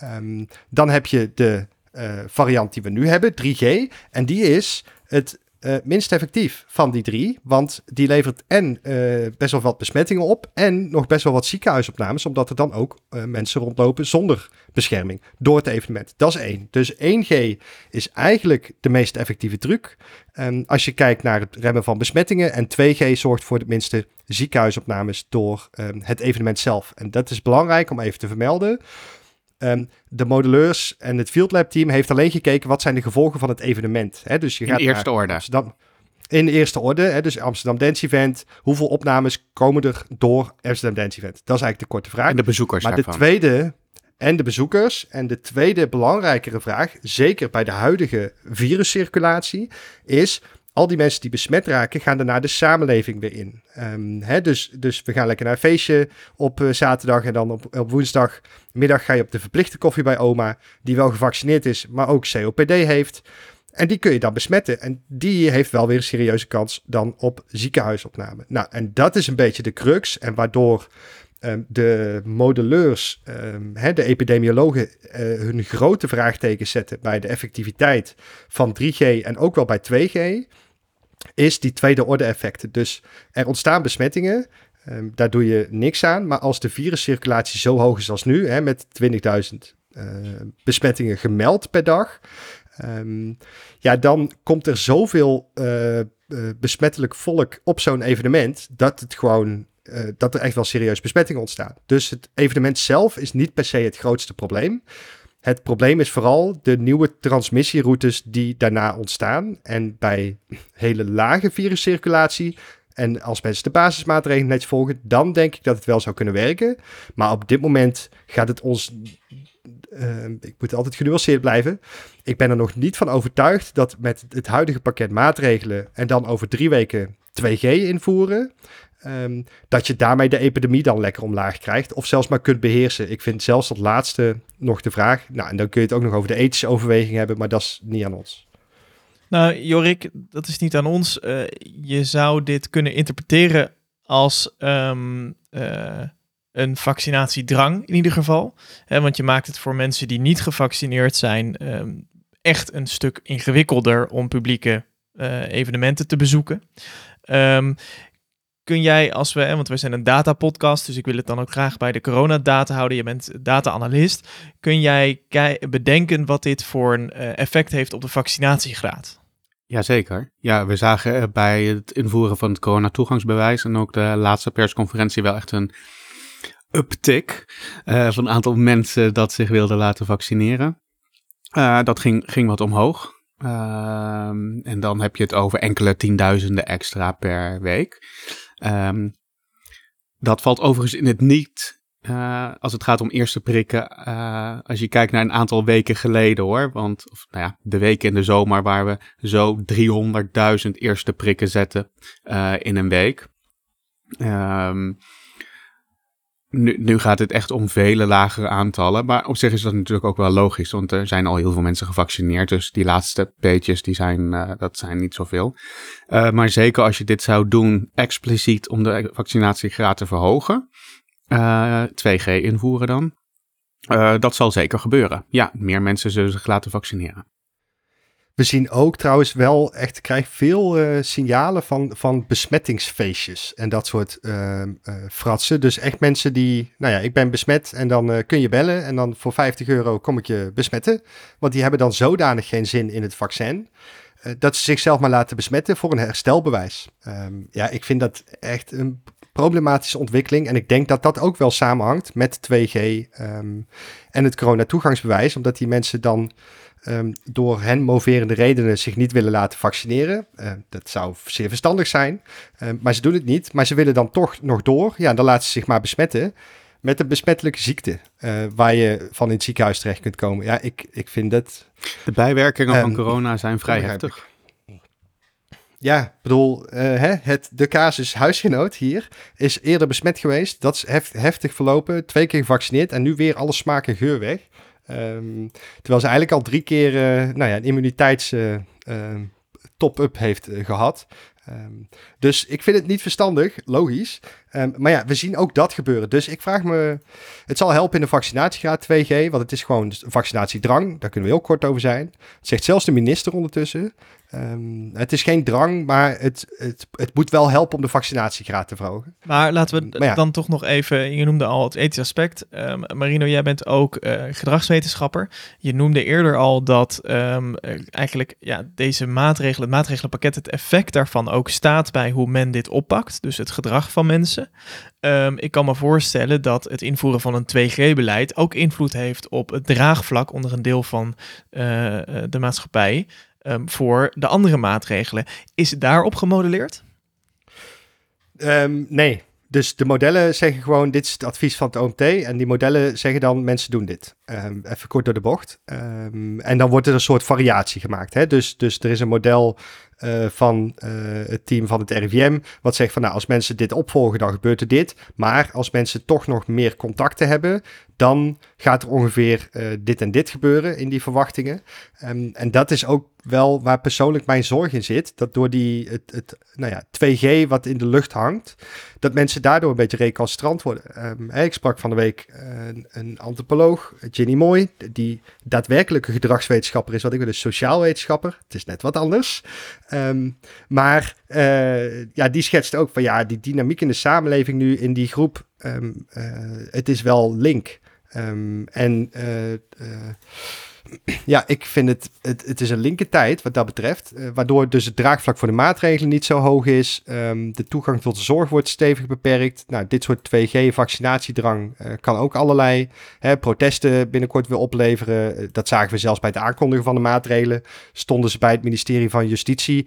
Um, dan heb je de uh, variant die we nu hebben, 3G. En die is het uh, minst effectief van die drie. Want die levert en uh, best wel wat besmettingen op. En nog best wel wat ziekenhuisopnames. Omdat er dan ook uh, mensen rondlopen zonder bescherming door het evenement. Dat is één. Dus 1G is eigenlijk de meest effectieve truc. Um, als je kijkt naar het remmen van besmettingen. En 2G zorgt voor de minste ziekenhuisopnames door het evenement zelf. En dat is belangrijk om even te vermelden. Um, de modelleurs en het Field Lab team heeft alleen gekeken wat zijn de gevolgen van het evenement. Hè? Dus je in gaat eerste orde. Amsterdam, in eerste orde, hè? dus Amsterdam Dance Event. Hoeveel opnames komen er door Amsterdam Dance Event? Dat is eigenlijk de korte vraag. En de bezoekers Maar daarvan. de tweede, en de bezoekers. En de tweede belangrijkere vraag, zeker bij de huidige viruscirculatie, is al die mensen die besmet raken, gaan daarna de samenleving weer in. Um, hè, dus, dus we gaan lekker naar een feestje op uh, zaterdag en dan op, op woensdagmiddag ga je op de verplichte koffie bij oma, die wel gevaccineerd is, maar ook COPD heeft. En die kun je dan besmetten. En die heeft wel weer een serieuze kans dan op ziekenhuisopname. Nou, en dat is een beetje de crux. En waardoor um, de modelleurs, um, hè, de epidemiologen, uh, hun grote vraagtekens zetten bij de effectiviteit van 3G en ook wel bij 2G is die tweede orde effecten. Dus er ontstaan besmettingen, um, daar doe je niks aan. Maar als de viruscirculatie zo hoog is als nu, hè, met 20.000 uh, besmettingen gemeld per dag, um, ja, dan komt er zoveel uh, uh, besmettelijk volk op zo'n evenement dat het gewoon uh, dat er echt wel serieus besmettingen ontstaan. Dus het evenement zelf is niet per se het grootste probleem. Het probleem is vooral de nieuwe transmissieroutes die daarna ontstaan. En bij hele lage viruscirculatie en als mensen de basismaatregelen netjes volgen, dan denk ik dat het wel zou kunnen werken. Maar op dit moment gaat het ons. Uh, ik moet altijd genuanceerd blijven. Ik ben er nog niet van overtuigd dat met het huidige pakket maatregelen en dan over drie weken 2G invoeren, ehm, dat je daarmee de epidemie dan lekker omlaag krijgt. Of zelfs maar kunt beheersen. Ik vind zelfs dat laatste nog de vraag. Nou, en dan kun je het ook nog over de ethische overweging hebben, maar dat is niet aan ons. Nou, Jorik, dat is niet aan ons. Uh, je zou dit kunnen interpreteren als um, uh, een vaccinatiedrang in ieder geval. Want je maakt het voor mensen die niet gevaccineerd zijn um, echt een stuk ingewikkelder om publieke uh, evenementen te bezoeken. Um, kun jij, als we, want we zijn een datapodcast, dus ik wil het dan ook graag bij de coronadata houden. Je bent data-analyst. Kun jij bedenken wat dit voor een uh, effect heeft op de vaccinatiegraad? Jazeker. Ja, we zagen bij het invoeren van het corona-toegangsbewijs en ook de laatste persconferentie wel echt een uptick uh, van een aantal mensen dat zich wilden laten vaccineren. Dat ging, ging wat omhoog. Uh, en dan heb je het over enkele tienduizenden extra per week. Um, dat valt overigens in het niet uh, als het gaat om eerste prikken, uh, als je kijkt naar een aantal weken geleden hoor. Want, of, nou ja, de weken in de zomer waar we zo 300.000 eerste prikken zetten uh, in een week. Um, nu, nu gaat het echt om vele lagere aantallen. Maar op zich is dat natuurlijk ook wel logisch. Want er zijn al heel veel mensen gevaccineerd. Dus die laatste peetjes, die zijn, uh, dat zijn niet zoveel. Uh, maar zeker als je dit zou doen expliciet om de vaccinatiegraad te verhogen. Uh, 2G invoeren dan. dat zal zeker gebeuren. Ja, meer mensen zullen zich laten vaccineren. We zien ook trouwens wel echt, krijg veel uh, signalen van, van besmettingsfeestjes en dat soort uh, uh, fratsen. Dus echt mensen die, nou ja, ik ben besmet en dan kun je bellen en dan voor 50 euro kom ik je besmetten. Want die hebben dan zodanig geen zin in het vaccin. dat ze zichzelf maar laten besmetten voor een herstelbewijs. Um, ja, ik vind dat echt een problematische ontwikkeling. En ik denk dat dat ook wel samenhangt met 2G um, en het corona-toegangsbewijs. Omdat die mensen dan um, door hen moverende redenen zich niet willen laten vaccineren. Uh, dat zou zeer verstandig zijn. Uh, maar ze doen het niet. Maar ze willen dan toch nog door. Ja, dan laten ze zich maar besmetten met een besmettelijke ziekte. Uh, waar je van in het ziekenhuis terecht kunt komen. Ja, ik, ik vind dat... De bijwerkingen um, van corona zijn vrij heftig. Ja, ik bedoel, uh, hè, het, de casus huisgenoot hier is eerder besmet geweest. Dat is hef, heftig verlopen, twee keer gevaccineerd en nu weer alle smaak en geur weg. Um, terwijl ze eigenlijk al drie keer uh, nou ja, een immuniteits uh, top-up heeft gehad. Um, dus ik vind het niet verstandig, logisch. Um, maar ja, we zien ook dat gebeuren. Dus ik vraag me, het zal helpen in de vaccinatiegraad 2G, want het is gewoon vaccinatiedrang. Daar kunnen we heel kort over zijn. Dat zegt zelfs de minister ondertussen. Um, het is geen drang, maar het, het, het moet wel helpen om de vaccinatiegraad te verhogen. Maar laten we ja. dan toch nog even, je noemde al het ethisch aspect. Um, Marino, jij bent ook uh, gedragswetenschapper. Je noemde eerder al dat um, eigenlijk ja, deze maatregelen, het maatregelenpakket, het effect daarvan ook staat bij hoe men dit oppakt. Dus het gedrag van mensen. Ik kan me voorstellen dat het invoeren van een 2G-beleid ook invloed heeft op het draagvlak onder een deel van uh, de maatschappij um, voor de andere maatregelen. Is het daarop gemodelleerd? Um, nee. Dus de modellen zeggen gewoon, dit is het advies van het OMT. En die modellen zeggen dan, mensen doen dit. Even kort door de bocht. en dan wordt er een soort variatie gemaakt. Hè? Dus, dus er is een model uh, van uh, het team van het RIVM. Wat zegt van nou, als mensen dit opvolgen, dan gebeurt er dit. Maar als mensen toch nog meer contacten hebben, dan gaat er ongeveer uh, dit en dit gebeuren in die verwachtingen. Um, en dat is ook wel waar persoonlijk mijn zorg in zit. Dat door die, het, het nou ja, 2G wat in de lucht hangt, dat mensen daardoor een beetje recalcitrant worden. Um, ik sprak van de week een, een antropoloog, Ginny Mooi, die daadwerkelijke gedragswetenschapper is, wat ik wil, een sociaal wetenschapper. Het is net wat anders. Um, maar uh, ja, die schetst ook van ja, die dynamiek in de samenleving nu in die groep, het is wel link. Um, en uh, ja, ik vind het, het, het is een linker tijd wat dat betreft. Uh, waardoor dus het draagvlak voor de maatregelen niet zo hoog is. Um, de toegang tot de zorg wordt stevig beperkt. Nou, dit soort 2G-vaccinatiedrang uh, kan ook allerlei hè, protesten binnenkort weer opleveren. Uh, dat zagen we zelfs bij het aankondigen van de maatregelen. Stonden ze bij het ministerie van Justitie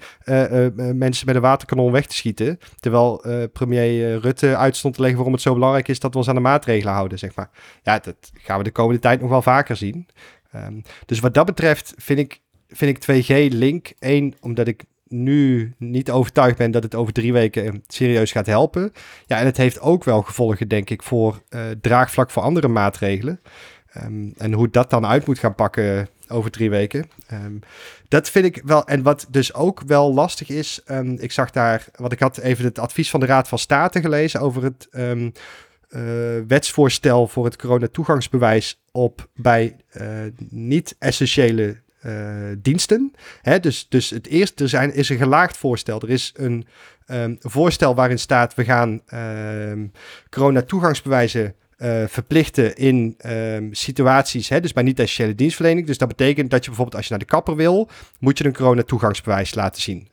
mensen met een waterkanon weg te schieten. Terwijl premier Rutte uitstond te leggen waarom het zo belangrijk is dat we ons aan de maatregelen houden, zeg maar. Ja, dat gaan we de komende tijd nog wel vaker zien. Um, dus wat dat betreft vind ik, vind ik 2G link. Eén, omdat ik nu niet overtuigd ben dat het over drie weken serieus gaat helpen. Ja, en het heeft ook wel gevolgen, denk ik, voor uh, draagvlak voor andere maatregelen. Ehm, en hoe dat dan uit moet gaan pakken over drie weken. Um, dat vind ik wel. En wat dus ook wel lastig is. Ik zag daar. Wat ik had even het advies van de Raad van State gelezen over het. Uh, wetsvoorstel voor het coronatoegangsbewijs op bij uh, niet-essentiële uh, diensten. Hè, dus, dus het eerste er zijn, is een gelaagd voorstel. Er is een um, voorstel waarin staat: we gaan um, coronatoegangsbewijzen verplichten in um, situaties, hè, dus bij niet-essentiële dienstverlening. Dus dat betekent dat je bijvoorbeeld als je naar de kapper wil, moet je een corona-toegangsbewijs laten zien.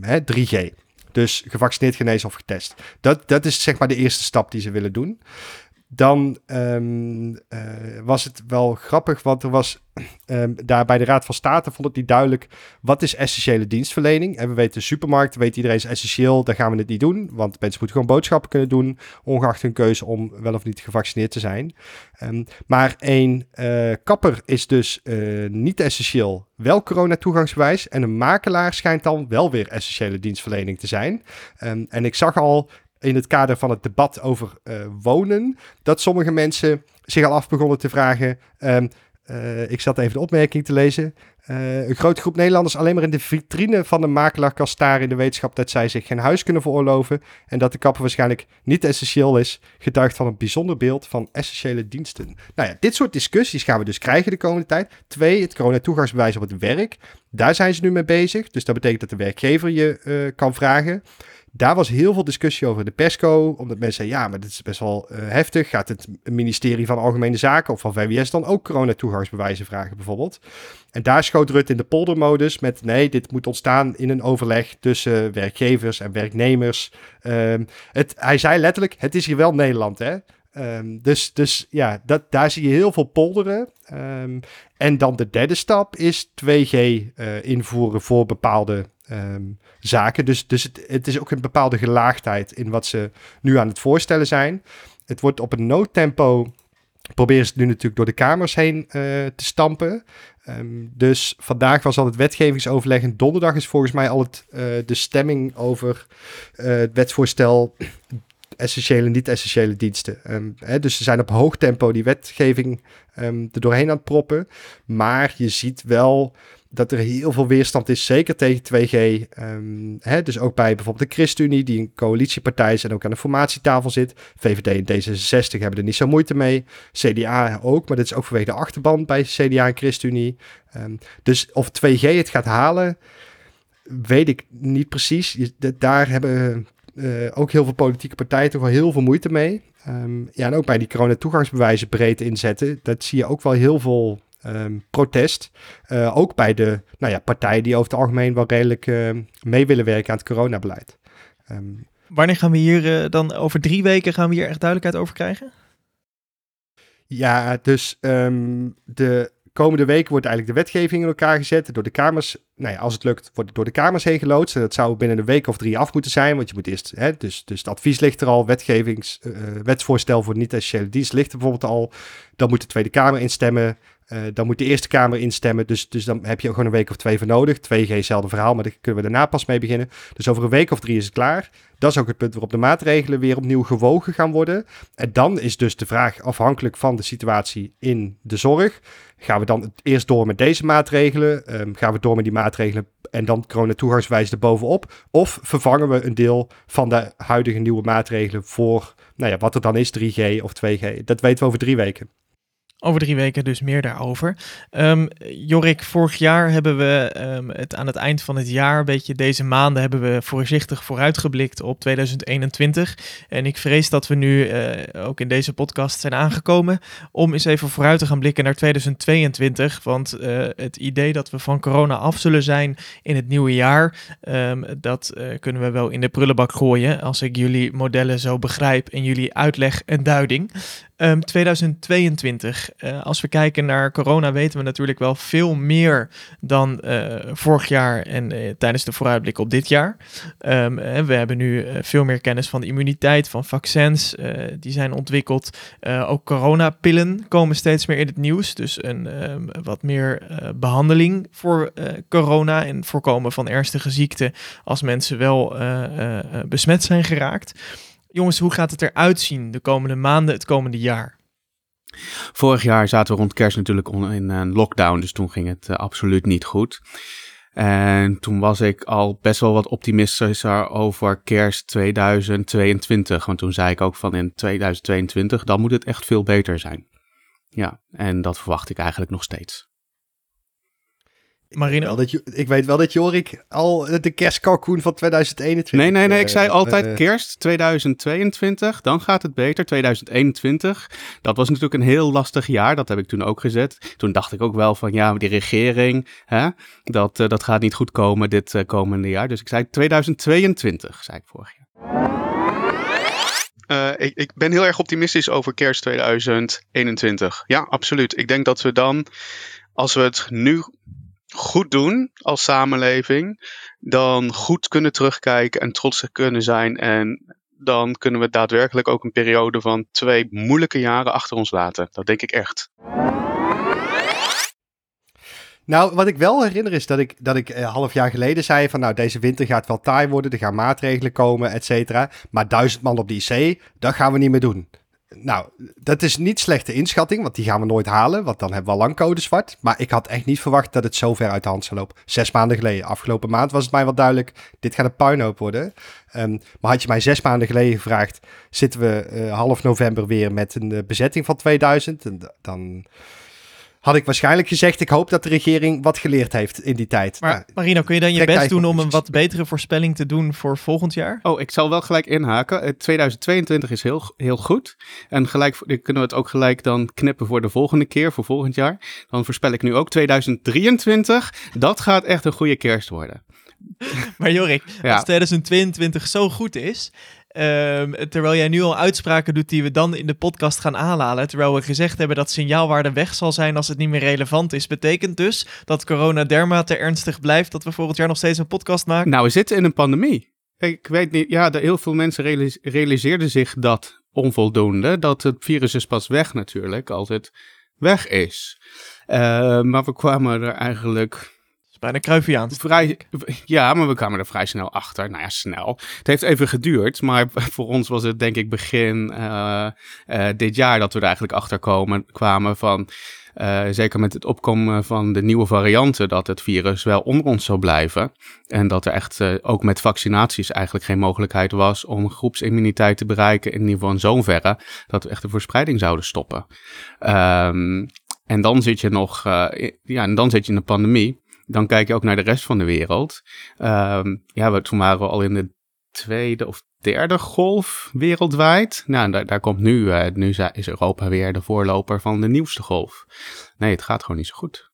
Hè, 3G. Dus gevaccineerd, genezen of getest. Dat, dat is zeg maar de eerste stap die ze willen doen. Dan um, uh, was het wel grappig, want er was um, daar bij de Raad van State vond het niet duidelijk wat is essentiële dienstverlening. En we weten supermarkt, weet iedereen is essentieel, daar gaan we het niet doen. Want mensen moeten gewoon boodschappen kunnen doen, ongeacht hun keuze om wel of niet gevaccineerd te zijn. Um, maar een uh, kapper is dus uh, niet essentieel, wel coronatoegangsbewijs. En een makelaar schijnt dan wel weer essentiële dienstverlening te zijn. En ik zag al in het kader van het debat over uh, wonen, dat sommige mensen zich al af begonnen te vragen. Um, uh, ik zat even de opmerking te lezen. Uh, een grote groep Nederlanders alleen maar in de vitrine van de makelaar kan staren in de wetenschap dat zij zich geen huis kunnen veroorloven en dat de kapper waarschijnlijk niet essentieel is, getuigt van een bijzonder beeld van essentiële diensten. Nou ja, dit soort discussies gaan we dus krijgen de komende tijd. Twee, het corona-toegangsbewijs op het werk. Daar zijn ze nu mee bezig. Dus dat betekent dat de werkgever je kan vragen. Daar was heel veel discussie over de PESCO. Omdat mensen zeiden, ja, maar dit is best wel uh, heftig. Gaat het ministerie van Algemene Zaken of van VWS dan ook coronatoegangsbewijzen vragen bijvoorbeeld? En daar schoot Rutte in de poldermodus met, nee, dit moet ontstaan in een overleg tussen werkgevers en werknemers. Um, het, hij zei letterlijk, het is hier wel Nederland, hè? Um, dus, dus ja, dat, daar zie je heel veel polderen. Um, en dan de derde stap is 2G uh, invoeren voor bepaalde um, zaken. Dus, dus het, het, is ook een bepaalde gelaagdheid in wat ze nu aan het voorstellen zijn. Het wordt op een noodtempo. Proberen ze het nu natuurlijk door de kamers heen uh, te stampen. Um, dus vandaag was al het wetgevingsoverleg. En donderdag is volgens mij al het, uh, de stemming over uh, het wetsvoorstel essentiële en niet-essentiële diensten. Um, hè, dus ze zijn op hoog tempo die wetgeving um, er doorheen aan het proppen. Maar je ziet wel dat er heel veel weerstand is, zeker tegen 2G. Um, hè, dus ook bij bijvoorbeeld de ChristenUnie, die een coalitiepartij is en ook aan de formatietafel zit. VVD en D66 hebben er niet zo moeite mee. CDA ook, maar dit is ook vanwege de achterban bij CDA en ChristenUnie. Um, dus of 2G het gaat halen, weet ik niet precies. Daar hebben uh, ook heel veel politieke partijen toch wel heel veel moeite mee. Um, ja, en ook bij die corona-toegangsbewijzen breed inzetten, dat zie je ook wel heel veel um, protest. Uh, ook bij de nou ja, partijen die over het algemeen wel redelijk uh, mee willen werken aan het coronabeleid. Um, Wanneer gaan we hier uh, dan over drie weken gaan we hier echt duidelijkheid over krijgen? Ja, dus um, de komende week wordt eigenlijk de wetgeving in elkaar gezet. Door de Kamers, nou ja, als het lukt, wordt het door de Kamers heen geloodst. En dat zou binnen een week of drie af moeten zijn. Want je moet eerst, hè, dus, dus het advies ligt er al. Wetgevings, uh, wetsvoorstel voor niet-essentiële dienst ligt er bijvoorbeeld al. Dan moet de Tweede Kamer instemmen. Uh, dan moet de Eerste Kamer instemmen. Dus, dus dan heb je gewoon een week of twee voor nodig. 2G, hetzelfde verhaal, maar daar kunnen we daarna pas mee beginnen. Dus over een week of drie is het klaar. Dat is ook het punt waarop de maatregelen weer opnieuw gewogen gaan worden. En dan is dus de vraag, afhankelijk van de situatie in de zorg, gaan we dan eerst door met deze maatregelen? Um, gaan we door met die maatregelen en dan corona-toegangswijs erbovenop? Of vervangen we een deel van de huidige nieuwe maatregelen voor, nou ja, wat er dan is, 3G of 2G? Dat weten we over drie weken. Over drie weken dus meer daarover. Um, Jorik, vorig jaar hebben we um, het aan het eind van het jaar, een beetje deze maanden, hebben we voorzichtig vooruitgeblikt op 2021. En ik vrees dat we nu uh, ook in deze podcast zijn aangekomen om eens even vooruit te gaan blikken naar 2022. Want uh, het idee dat we van corona af zullen zijn in het nieuwe jaar, um, dat uh, kunnen we wel in de prullenbak gooien als ik jullie modellen zo begrijp en jullie uitleg en duiding. Um, 2022. Uh, als we kijken naar corona, weten we natuurlijk wel veel meer dan uh, vorig jaar en uh, tijdens de vooruitblik op dit jaar. Um, we hebben nu veel meer kennis van de immuniteit, van vaccins, die zijn ontwikkeld. ook coronapillen komen steeds meer in het nieuws. Dus een um, wat meer behandeling voor corona en voorkomen van ernstige ziekten als mensen wel besmet zijn geraakt. Jongens, hoe gaat het eruit zien de komende maanden, het komende jaar? Vorig jaar zaten we rond kerst natuurlijk in een lockdown, dus toen ging het uh, absoluut niet goed. En toen was ik al best wel wat optimistischer over kerst 2022. Want toen zei ik ook van in 2022, dan moet het echt veel beter zijn. Ja, en dat verwacht ik eigenlijk nog steeds. Marino? Wel dat, ik weet wel dat Jorik al de kerstkalkoen van 2021... Nee, nee, nee. Ik zei altijd uh, kerst 2022. Dan gaat het beter. 2021. Dat was natuurlijk een heel lastig jaar. Dat heb ik toen ook gezet. Toen dacht ik ook wel van ja, die regering, hè, dat, uh, dat gaat niet goed komen dit uh, komende jaar. Dus ik zei 2022, zei ik vorig jaar. Uh, ik, ik, ben heel erg optimistisch over kerst 2021. Ja, absoluut. Ik denk dat we dan, als we het nu goed doen als samenleving, dan goed kunnen terugkijken en trots kunnen zijn. En dan kunnen we daadwerkelijk ook een periode van twee moeilijke jaren achter ons laten. Dat denk ik echt. Nou, wat ik wel herinner is dat ik, dat ik een half jaar geleden zei van nou, deze winter gaat wel taai worden, er gaan maatregelen komen, et cetera. Maar duizend man op die IC, dat gaan we niet meer doen. Nou, dat is niet slechte inschatting, want die gaan we nooit halen, want dan hebben we al lang code zwart. Maar ik had echt niet verwacht dat het zo ver uit de hand zou lopen. Zes maanden geleden, afgelopen maand was het mij wel duidelijk, dit gaat een puinhoop worden. Um, maar had je mij zes maanden geleden gevraagd, zitten we uh, half november weer met een uh, bezetting van 2000, en dan had ik waarschijnlijk gezegd, ik hoop dat de regering wat geleerd heeft in die tijd. Maar nou, Marino, kun je dan je best doen om een wat betere voorspelling te doen voor volgend jaar? Oh, ik zal wel gelijk inhaken. 2022 is heel, heel goed. En gelijk kunnen we het ook gelijk dan knippen voor de volgende keer, voor volgend jaar. Dan voorspel ik nu ook 2023. Dat gaat echt een goede kerst worden. [LAUGHS] Maar Jorik, ja. als 2022 zo goed is, Um, terwijl jij nu al uitspraken doet die we dan in de podcast gaan aanhalen. Terwijl we gezegd hebben dat signaalwaarde weg zal zijn als het niet meer relevant is. Betekent dus dat corona dermate ernstig blijft dat we volgend jaar nog steeds een podcast maken? Nou, we zitten in een pandemie. Ik weet niet, ja, heel veel mensen realis realiseerden zich dat onvoldoende. Dat het virus is pas weg natuurlijk, als het weg is. Uh, maar we kwamen er eigenlijk bijna Cruyffiaans. Vrij, ja, maar we kwamen er vrij snel achter. Nou ja, snel. Het heeft even geduurd, maar [LAUGHS] voor ons was het denk ik begin uh, uh, dit jaar dat we er eigenlijk achter komen, kwamen van... Uh, zeker met het opkomen van de nieuwe varianten, dat het virus wel onder ons zou blijven. En dat er echt uh, ook met vaccinaties eigenlijk geen mogelijkheid was om groepsimmuniteit te bereiken. In ieder geval in zoverre dat we echt de verspreiding zouden stoppen. Um, en dan zit je nog, uh, ja, en dan zit je in een pandemie dan kijk je ook naar de rest van de wereld. Um, ja, we, toen waren we al in de tweede of derde golf wereldwijd. Nou, daar, daar komt nu, uh, nu is Europa weer de voorloper van de nieuwste golf. Nee, het gaat gewoon niet zo goed.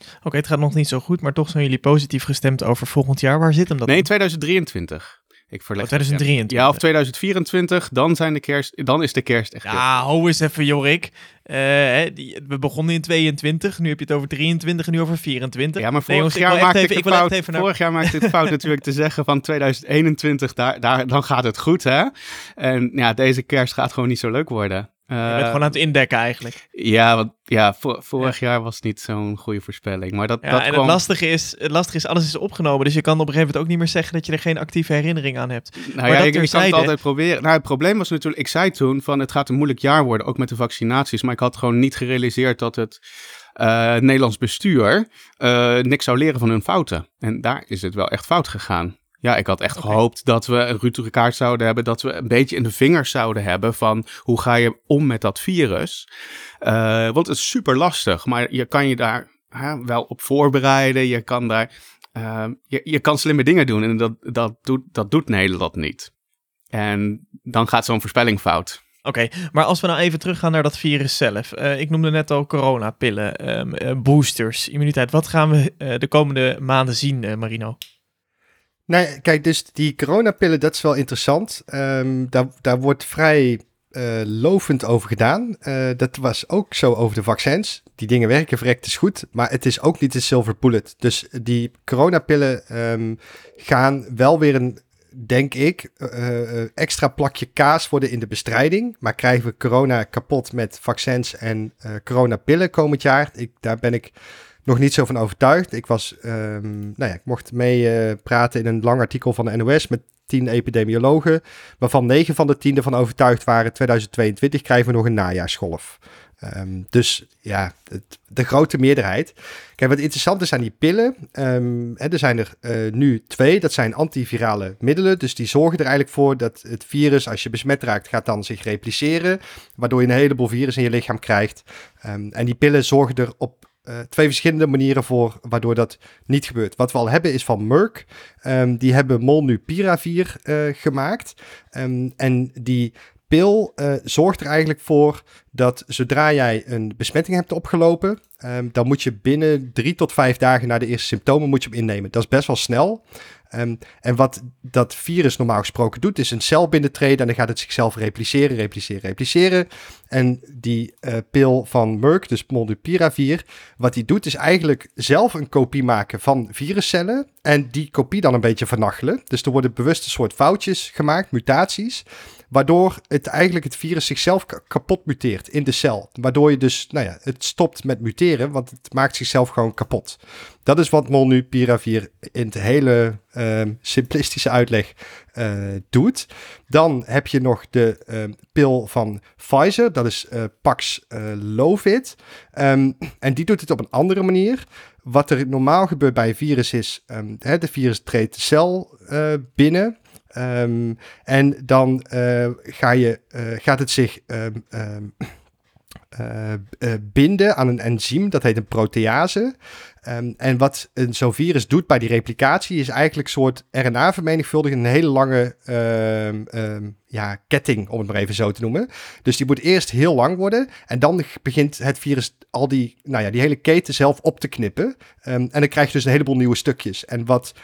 Oké, okay, het gaat nog niet zo goed, maar toch zijn jullie positief gestemd over volgend jaar. Waar zit hem dat? Nee, 2023. Ik verleg oh, 2023. Ja, of 2024, dan, zijn de kerst, dan is de kerst echt. Ja, ho eens even, Jorik. Uh, we begonnen in 22, nu heb je het over 23 en nu over 24. Ja, maar vorig nee, jaar maakte ik, ik fout. Even naar... Vorig jaar maakte ik het fout [LAUGHS] natuurlijk te zeggen van 2021, daar, daar, dan gaat het goed, hè? En ja, deze kerst gaat gewoon niet zo leuk worden. Je bent gewoon aan het indekken eigenlijk. Ja, want ja, vorig jaar was niet zo'n goede voorspelling. Maar dat, ja, dat en het, lastige is, het lastige is, alles is opgenomen. Dus je kan op een gegeven moment ook niet meer zeggen dat je er geen actieve herinnering aan hebt. Nou maar ja, ik, ik kan het altijd proberen. Nou, het probleem was natuurlijk, ik zei toen van het gaat een moeilijk jaar worden, ook met de vaccinaties. Maar ik had gewoon niet gerealiseerd dat het uh, Nederlands bestuur uh, niks zou leren van hun fouten. En daar is het wel echt fout gegaan. Ja, ik had echt okay. gehoopt dat we een Rutte zouden hebben. Dat we een beetje in de vingers zouden hebben van hoe ga je om met dat virus. Uh, want het is super lastig, maar je kan je daar uh, wel op voorbereiden. Je kan daar, uh, je, je kan slimme dingen doen en dat, dat, doet, dat doet Nederland niet. En dan gaat zo'n voorspelling fout. Oké, okay, maar als we nou even teruggaan naar dat virus zelf. Uh, ik noemde net al coronapillen, um, boosters, immuniteit. Wat gaan we de komende maanden zien, Marino? Nee, kijk, dus die coronapillen, dat is wel interessant. Um, daar, daar wordt vrij eh, lovend over gedaan. Eh, dat was ook zo over de vaccins. Die dingen werken verrekt goed, maar het is ook niet de silver bullet. Dus die coronapillen ehm, gaan wel weer een, denk ik, eh, extra plakje kaas worden in de bestrijding. Maar krijgen we corona kapot met vaccins en coronapillen komend jaar? Ik, daar ben ik nog niet zo van overtuigd. Ik was, ehm, nou ja, ik mocht mee eh, praten in een lang artikel van de NOS met tien epidemiologen, waarvan negen van de tien ervan overtuigd waren 2022 krijgen we nog een najaarsgolf. Ehm, dus ja, de grote meerderheid. Kijk, wat interessant is aan die pillen. ehm, hè, er zijn er eh, nu twee. Dat zijn antivirale middelen. Dus die zorgen er eigenlijk voor dat het virus, als je besmet raakt, gaat dan zich repliceren. Waardoor je een heleboel virus in je lichaam krijgt. En die pillen zorgen er op eh, twee verschillende manieren voor waardoor dat niet gebeurt. Wat we al hebben is van Merck. Ehm, die hebben Molnupiravir eh, gemaakt. Ehm, en die pil eh, zorgt er eigenlijk voor dat zodra jij een besmetting hebt opgelopen, ehm, dan moet je binnen drie tot vijf dagen na de eerste symptomen moet je hem innemen. Dat is best wel snel. Ehm, en wat dat virus normaal gesproken doet, is een cel binnentreden en dan gaat het zichzelf repliceren, repliceren, repliceren. En die eh, pil van Merck, dus Molnupiravir, wat die doet is eigenlijk zelf een kopie maken van viruscellen en die kopie dan een beetje vernachelen. Dus er worden bewust een soort foutjes gemaakt, mutaties, waardoor het eigenlijk het virus zichzelf ka- kapot muteert in de cel. Waardoor je dus, nou ja, het stopt met muteren, want het maakt zichzelf gewoon kapot. Dat is wat Molnupiravir in het hele ehm, simplistische uitleg eh, doet. Dan heb je nog de ehm, pil van Pfizer, dat is eh, Paxlovid. Ehm, en die doet het op een andere manier. Wat er normaal gebeurt bij een virus is, de virus treedt de cel eh, binnen. Ehm, en dan eh, ga je, eh, gaat het zich ehm, ehm, [CLEARS THROAT] eh, binden aan een enzym, dat heet een protease. Ehm, en wat zo'n virus doet bij die replicatie is eigenlijk een soort RNA-vermenigvuldiging, een hele lange ehm, ehm, ja, ketting, om het maar even zo te noemen. Dus die moet eerst heel lang worden en dan begint het virus al die, nou ja, die hele keten zelf op te knippen. En dan krijg je dus een heleboel nieuwe stukjes. En wat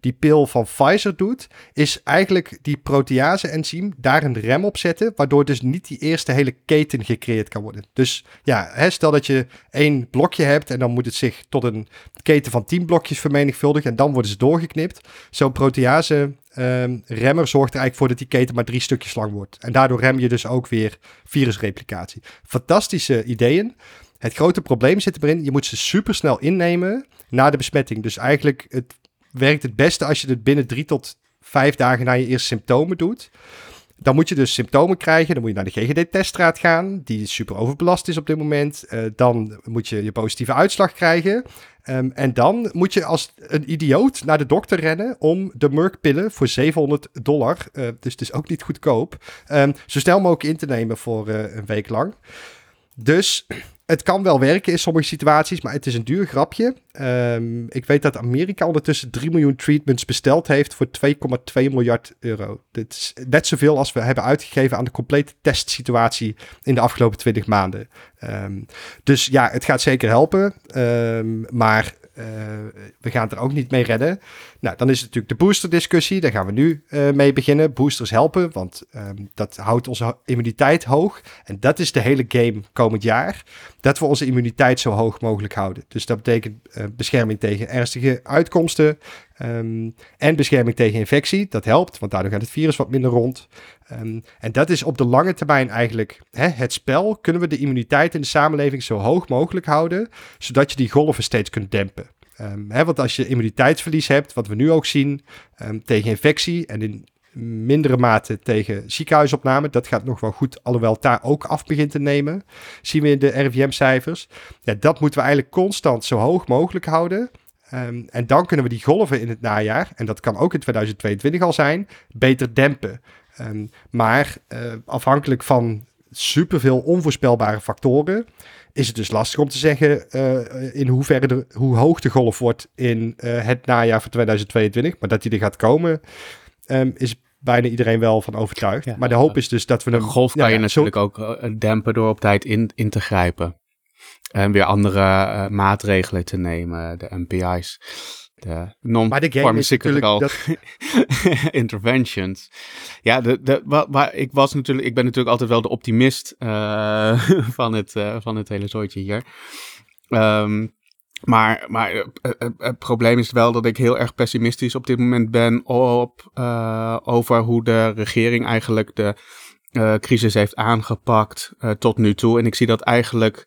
die pil van Pfizer doet, is eigenlijk die protease-enzym daar een rem op zetten, waardoor dus niet die eerste hele keten gecreëerd kan worden. Dus ja, hè, stel dat je één blokje hebt en dan moet het zich tot een keten van 10 blokjes vermenigvuldigen en dan worden ze doorgeknipt. Zo'n protease ehm, remmer zorgt er eigenlijk voor dat die keten maar drie stukjes lang wordt. En daardoor rem je dus ook weer virusreplicatie. Fantastische ideeën. Het grote probleem zit erin, je moet ze supersnel innemen na de besmetting. Dus eigenlijk het werkt het beste als je het binnen drie tot vijf dagen na je eerste symptomen doet. Dan moet je dus symptomen krijgen. Dan moet je naar de GGD-teststraat gaan, die super overbelast is op dit moment. Eh, dan moet je je positieve uitslag krijgen. Ehm, en dan moet je als een idioot naar de dokter rennen om de Merck-pillen voor 700 dollar, eh, dus het is ook niet goedkoop, ehm, zo snel mogelijk in te nemen voor eh, een week lang. Dus het kan wel werken in sommige situaties, maar het is een duur grapje. Ehm, ik weet dat Amerika ondertussen 3 miljoen treatments besteld heeft voor 2,2 miljard euro. Dit is net zoveel als we hebben uitgegeven aan de complete testsituatie in de afgelopen 20 maanden. Ehm, dus ja, het gaat zeker helpen, Ehm, maar eh, we gaan het er ook niet mee redden. Nou, dan is het natuurlijk de booster-discussie. Daar gaan we nu eh, mee beginnen. Boosters helpen, want ehm, dat houdt onze immuniteit hoog. En dat is de hele game komend jaar. Dat we onze immuniteit zo hoog mogelijk houden. Dus dat betekent eh, bescherming tegen ernstige uitkomsten. ehm, en bescherming tegen infectie. Dat helpt, want daardoor gaat het virus wat minder rond. Ehm, en dat is op de lange termijn eigenlijk hè, het spel. Kunnen we de immuniteit in de samenleving zo hoog mogelijk houden, zodat je die golven steeds kunt dempen. Ehm, hè, want als je immuniteitsverlies hebt, wat we nu ook zien, ehm, tegen infectie en in mindere mate tegen ziekenhuisopname, dat gaat nog wel goed, alhoewel het daar ook af begint te nemen, zien we in de RIVM-cijfers. Ja, dat moeten we eigenlijk constant zo hoog mogelijk houden. En dan kunnen we die golven in het najaar, en dat kan ook in 2022 al zijn, beter dempen. Ehm, maar eh, afhankelijk van superveel onvoorspelbare factoren, is het dus lastig om te zeggen eh, in hoeverre de, hoe hoog de golf wordt in eh, het najaar van 2022. Maar dat die er gaat komen, ehm, is bijna iedereen wel van overtuigd. Ja, maar de hoop is dus dat we Een een golf kan ja, je zo- natuurlijk ook dempen door op tijd in, in te grijpen. En weer andere maatregelen te nemen, de MPI's. De Maar de game is non-pharmaceutical natuurlijk [LAUGHS] interventions. Ja, de, de, wa- waar, ik, was natuurlijk, ik ben natuurlijk altijd wel de optimist eh, [LAUGHS] van, het, eh, van het hele zooitje hier. Ehm, maar maar eh, het probleem is wel dat ik heel erg pessimistisch op dit moment ben op, over hoe de regering eigenlijk de crisis heeft aangepakt tot nu toe. En ik zie dat eigenlijk,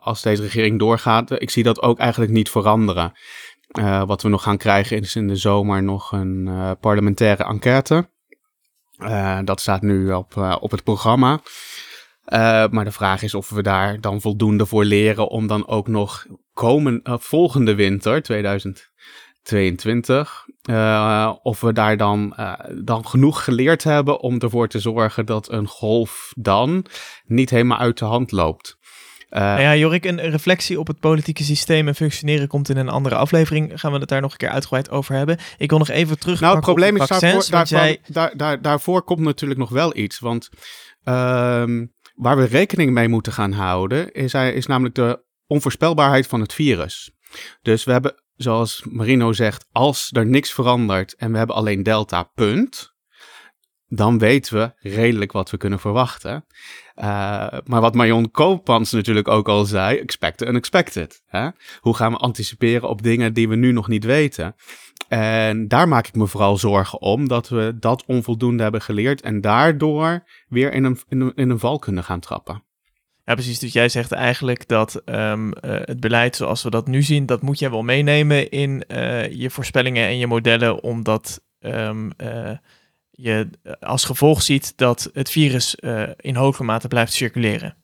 als deze regering doorgaat, ik zie dat ook eigenlijk niet veranderen. Eh, wat we nog gaan krijgen is in de zomer nog een eh, parlementaire enquête. Eh, dat staat nu op, op het programma. Maar de vraag is of we daar dan voldoende voor leren om dan ook nog komen, volgende winter, 2022, eh, of we daar dan, dan genoeg geleerd hebben om ervoor te zorgen dat een golf dan niet helemaal uit de hand loopt. Eh, Nou ja, Jorik, een reflectie op het politieke systeem en functioneren komt in een andere aflevering. Gaan we het daar nog een keer uitgebreid over hebben. Ik wil nog even terug. Nou, het probleem is daarvoor, vaccins, want daarvan- jij... daar, daar, daarvoor komt natuurlijk nog wel iets. Want ehm, waar we rekening mee moeten gaan houden, is, is namelijk de onvoorspelbaarheid van het virus. Dus we hebben, zoals Marino zegt, als er niks verandert en we hebben alleen delta, punt. Dan weten we redelijk wat we kunnen verwachten. Eh, maar wat Marion Koopmans natuurlijk ook al zei, expected unexpected. Hè? Hoe gaan we anticiperen op dingen die we nu nog niet weten? En daar maak ik me vooral zorgen om, dat we dat onvoldoende hebben geleerd en daardoor weer in een, in een, val kunnen gaan trappen. Ja, precies. Dus jij zegt eigenlijk dat ehm, eh, het beleid zoals we dat nu zien, dat moet jij wel meenemen in eh, je voorspellingen en je modellen, omdat ehm, eh, je als gevolg ziet dat het virus eh, in hoge mate blijft circuleren.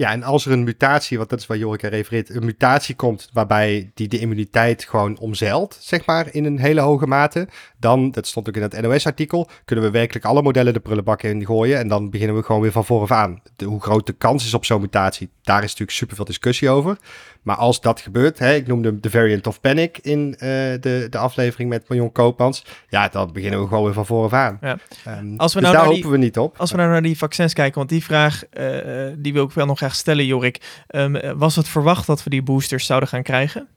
Ja, en als er een mutatie, want dat is waar Jorik aan refereert, een mutatie komt waarbij die de immuniteit gewoon omzeilt, zeg maar, in een hele hoge mate, dan, dat stond ook in het NOS-artikel, kunnen we werkelijk alle modellen de prullenbak in gooien en dan beginnen we gewoon weer van vooraf aan. De, hoe groot de kans is op zo'n mutatie, daar is natuurlijk superveel discussie over. Maar als dat gebeurt, hè, ik noemde de variant of panic in eh, de, de aflevering met Marion Koopmans, ja, dan beginnen we gewoon weer van vooraf aan. Ja. Ehm, Als we dus nou daar naar die- hopen we niet op. Als we nou naar die vaccins kijken, want die vraag eh, eh, die wil ik wel nog graag stellen, Jorik. Ehm, eh, was het verwacht dat we die boosters zouden gaan krijgen?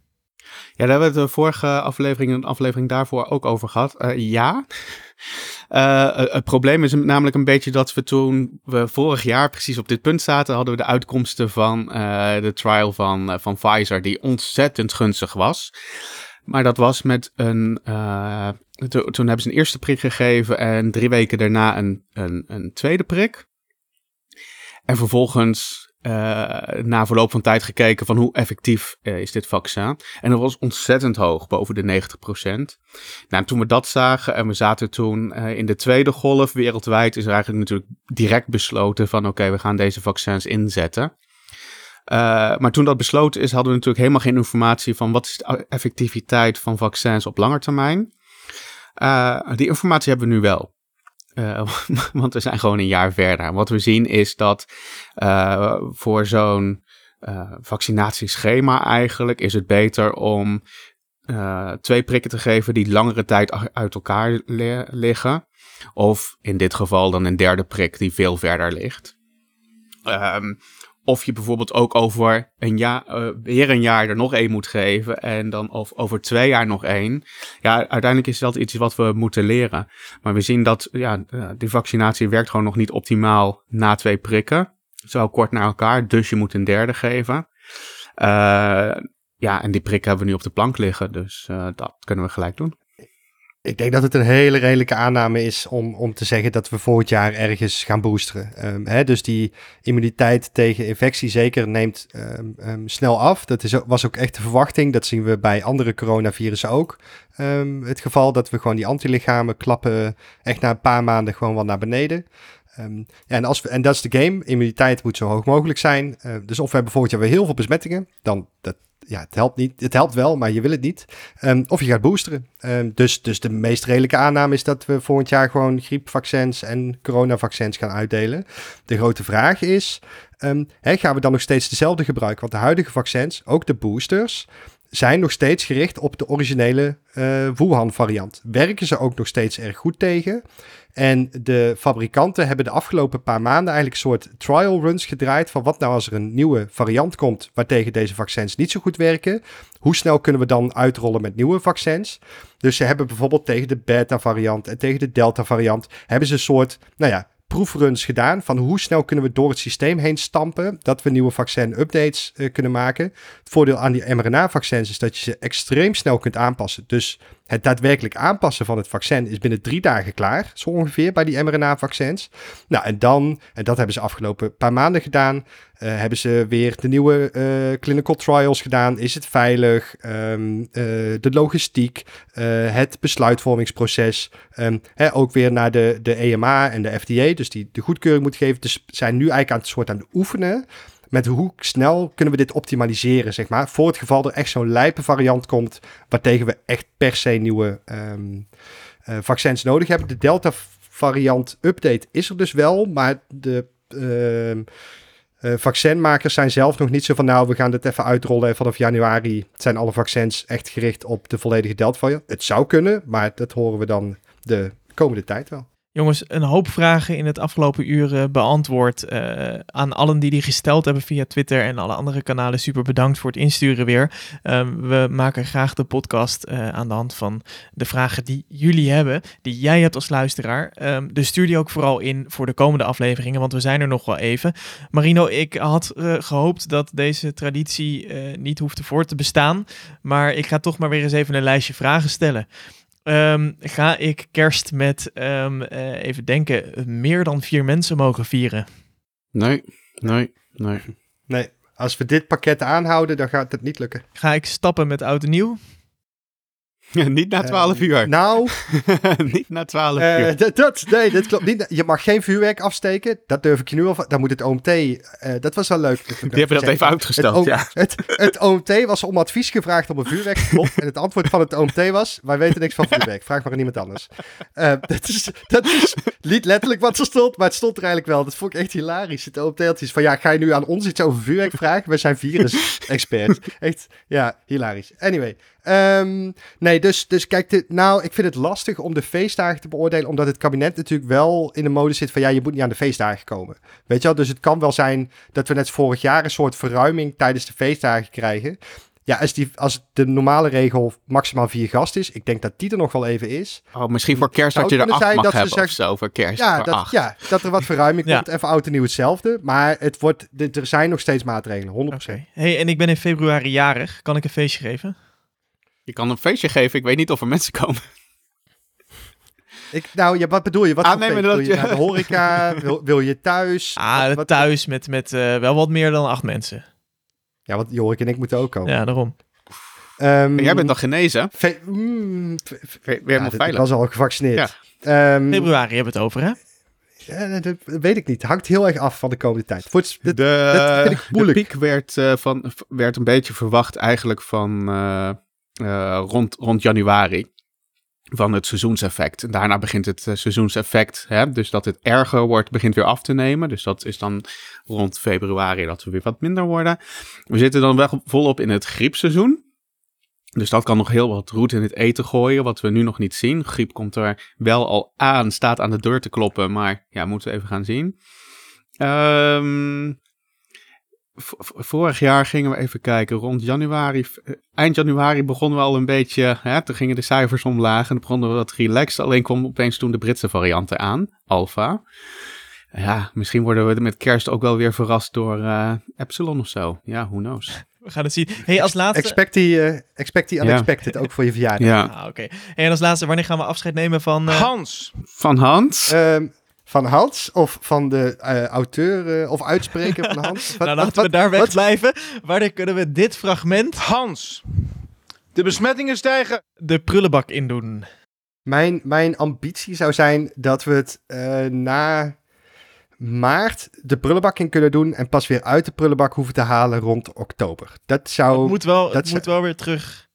Ja, daar hebben we de vorige aflevering en de aflevering daarvoor ook over gehad. Eh, ja. Eh, het probleem is namelijk een beetje dat we toen we vorig jaar precies op dit punt zaten, hadden we de uitkomsten van eh, de trial van, van Pfizer, die ontzettend gunstig was. Maar dat was met een. to- toen hebben ze een eerste prik gegeven en drie weken daarna een, een, een tweede prik. En vervolgens na verloop van tijd gekeken van hoe effectief eh, is dit vaccin. En dat was ontzettend hoog, boven de 90%. Nou, toen we dat zagen en we zaten toen eh, in de tweede golf wereldwijd, is er eigenlijk natuurlijk direct besloten van oké, we gaan deze vaccins inzetten. Eh, maar toen dat besloten is, hadden we natuurlijk helemaal geen informatie van wat is de effectiviteit van vaccins op lange termijn. Eh, die informatie hebben we nu wel. Eh, [LAUGHS] want we zijn gewoon een jaar verder. Wat we zien is dat eh, voor zo'n eh, vaccinatieschema eigenlijk is het beter om twee prikken te geven die langere tijd uit elkaar li- liggen. Of in dit geval dan een derde prik die veel verder ligt. Ehm, of je bijvoorbeeld ook over een jaar, eh, weer een jaar er nog één moet geven. En dan of over twee jaar nog één. Ja, uiteindelijk is dat iets wat we moeten leren. Maar we zien dat ja, eh, die vaccinatie werkt gewoon nog niet optimaal na twee prikken. Zo kort na elkaar, dus je moet een derde geven. Eh, ja, en die prikken hebben we nu op de plank liggen, dus dat kunnen we gelijk doen. Ik denk dat het een hele redelijke aanname is om, om te zeggen dat we volgend jaar ergens gaan boosteren. Ehm, hè, dus die immuniteit tegen infectie zeker neemt ehm, snel af. Dat is, was ook echt de verwachting. Dat zien we bij andere coronavirussen ook. Het geval dat we gewoon die antilichamen klappen echt na een paar maanden gewoon wel naar beneden. Ehm, ja, en, als we, en dat is de game. Immuniteit moet zo hoog mogelijk zijn. Eh, dus of we hebben volgend jaar weer heel veel besmettingen, dan dat, ja, het helpt niet. Het helpt wel, maar je wil het niet. Ehm, of je gaat boosteren. Ehm, dus, dus de meest redelijke aanname is dat we volgend jaar gewoon griepvaccins en coronavaccins gaan uitdelen. De grote vraag is, ehm, hè, gaan we dan nog steeds dezelfde gebruiken? Want de huidige vaccins, ook de boosters, zijn nog steeds gericht op de originele uh, Wuhan-variant. Werken ze ook nog steeds erg goed tegen. En de fabrikanten hebben de afgelopen paar maanden eigenlijk een soort trial runs gedraaid van wat nou als er een nieuwe variant komt waartegen deze vaccins niet zo goed werken. Hoe snel kunnen we dan uitrollen met nieuwe vaccins? Dus ze hebben bijvoorbeeld tegen de beta-variant en tegen de delta-variant hebben ze een soort, nou ja, proefruns gedaan van hoe snel kunnen we door het systeem heen stampen dat we nieuwe vaccin-updates uh, kunnen maken. Het voordeel aan die mRNA-vaccins is dat je ze extreem snel kunt aanpassen. Dus het daadwerkelijk aanpassen van het vaccin is binnen drie dagen klaar, zo ongeveer bij die mRNA-vaccins. Nou, en dan, en dat hebben ze afgelopen paar maanden gedaan, uh, hebben ze weer de nieuwe uh, clinical trials gedaan. Is het veilig? Um, uh, de logistiek, het besluitvormingsproces. Um, hè, ook weer naar de, de EMA en de FDA, dus die de goedkeuring moet geven. Dus zijn nu eigenlijk aan het soort aan het oefenen met hoe snel kunnen we dit optimaliseren, zeg maar. Voor het geval er echt zo'n lijpe variant komt, waartegen we echt per se nieuwe um, uh, vaccins nodig hebben. De Delta variant update is er dus wel, maar de uh, uh, vaccinmakers zijn zelf nog niet zo van, nou, we gaan dit even uitrollen en vanaf januari zijn alle vaccins echt gericht op de volledige Delta. Het zou kunnen, maar dat horen we dan de komende tijd wel. Jongens, een hoop vragen in het afgelopen uur beantwoord. Uh, aan allen die die gesteld hebben via Twitter en alle andere kanalen, super bedankt voor het insturen weer. Um, we maken graag de podcast uh, aan de hand van de vragen die jullie hebben, die jij hebt als luisteraar. Um, dus stuur die ook vooral in voor de komende afleveringen, want we zijn er nog wel even. Marino, ik had gehoopt dat deze traditie niet hoefde voor te bestaan, maar ik ga toch maar weer eens even een lijstje vragen stellen. Um, ga ik kerst met, um, uh, even denken, meer dan vier mensen mogen vieren? Nee, nee, nee. Nee, als we dit pakket aanhouden, dan gaat het niet lukken. Ga ik stappen met oud en nieuw? [LAUGHS] niet na 12 uur. Uh, nou, [LAUGHS] niet na 12 uh, uur. Dat, dat, nee, dat klopt niet. Je mag geen vuurwerk afsteken. Dat durf ik je nu al. Dan moet het OMT. Uh, dat was wel leuk. Die hebben dat even uitgesteld. Het, ja. [LAUGHS] het, het, OMT was om advies gevraagd om een vuurwerkslot. en het antwoord van het OMT was: Wij weten niks van vuurwerk. Vraag maar aan iemand anders. dat, is, dat is niet letterlijk wat er stond, maar het stond er eigenlijk wel. Dat vond ik echt hilarisch. Het OMT had iets van: Ja, ga je nu aan ons iets over vuurwerk vragen? Wij zijn virus-experts. echt, ja, hilarisch. Anyway. Um, nee, dus, dus kijk, dit, nou, ik vind het lastig om de feestdagen te beoordelen, omdat het kabinet natuurlijk wel in de mode zit van ja, je moet niet aan de feestdagen komen. Weet je wel, dus het kan wel zijn dat we net vorig jaar een soort verruiming tijdens de feestdagen krijgen. Ja, als, die, als de normale regel maximaal vier gast is, ik denk dat die er nog wel even is. Oh, misschien voor kerst dat je er acht mag hebben zegt, of zo, voor kerst. Ja, voor dat, acht. ja, dat er wat verruiming [LAUGHS] Ja. komt. Even oud en nieuw hetzelfde. Maar het wordt, er zijn nog steeds maatregelen, 100%. Oké. Hey, en ik ben in februari jarig. Kan ik een feestje geven? Je kan een feestje geven, ik weet niet of er mensen komen. Ik, nou, ja, wat bedoel je? Wat Ah, voor nee, maar feest? dat wil je je- naar de horeca? [LAUGHS] wil, wil je thuis? Ah, Wat- wat- thuis met, met eh, wel wat meer dan acht mensen. Ja, want Jorik en ik moeten ook komen. Ja, daarom. Ehm, Jij bent dan genezen? fe- mm, fe- Weer, ja, dit- ik veilig. was al gevaccineerd. Ja. Ehm, Februari hebben we het over, hè? ja, dat weet ik niet. Hangt heel erg af van de komende tijd. Voor het- dit- de, dat vind ik de piek werd, eh, van, werd een beetje verwacht eigenlijk van eh, rond, rond januari. Van het seizoenseffect. En daarna begint het eh, seizoenseffect. Hè? Dus dat het erger wordt, begint weer af te nemen. Dus dat is dan rond februari dat we weer wat minder worden. We zitten dan wel volop in het griepseizoen. Dus dat kan nog heel wat roet in het eten gooien, wat we nu nog niet zien. Griep komt er wel al aan, staat aan de deur te kloppen, maar ja, moeten we even gaan zien. V- vorig jaar gingen we even kijken, rond januari, eh, eind januari begonnen we al een beetje, hè, toen gingen de cijfers omlaag en dan begonnen we wat relaxed. Alleen kwam opeens toen de Britse varianten aan, Alpha. Ja, misschien worden we met kerst ook wel weer verrast door eh, Epsilon of zo. Ja, who knows. We gaan het zien. Hey, als laatste... expect die, eh, expect die Ja. unexpected, ook voor je verjaardag. Ja. Ah, oké. Hey, en als laatste, wanneer gaan we afscheid nemen van... eh, Hans. Van Hans. Ehm, van Hans of van de eh, auteur eh, of uitspreker van [LAUGHS] Hans? Wat- nou, wat- laten we wat- daar wat- wegblijven. Wanneer kunnen we dit fragment Hans. De besmettingen stijgen. de prullenbak in doen? Mijn, mijn ambitie zou zijn dat we het eh, na maart de prullenbak in kunnen doen en pas weer uit de prullenbak hoeven te halen rond oktober. Dat zou... Het moet wel, dat het moet wel weer terug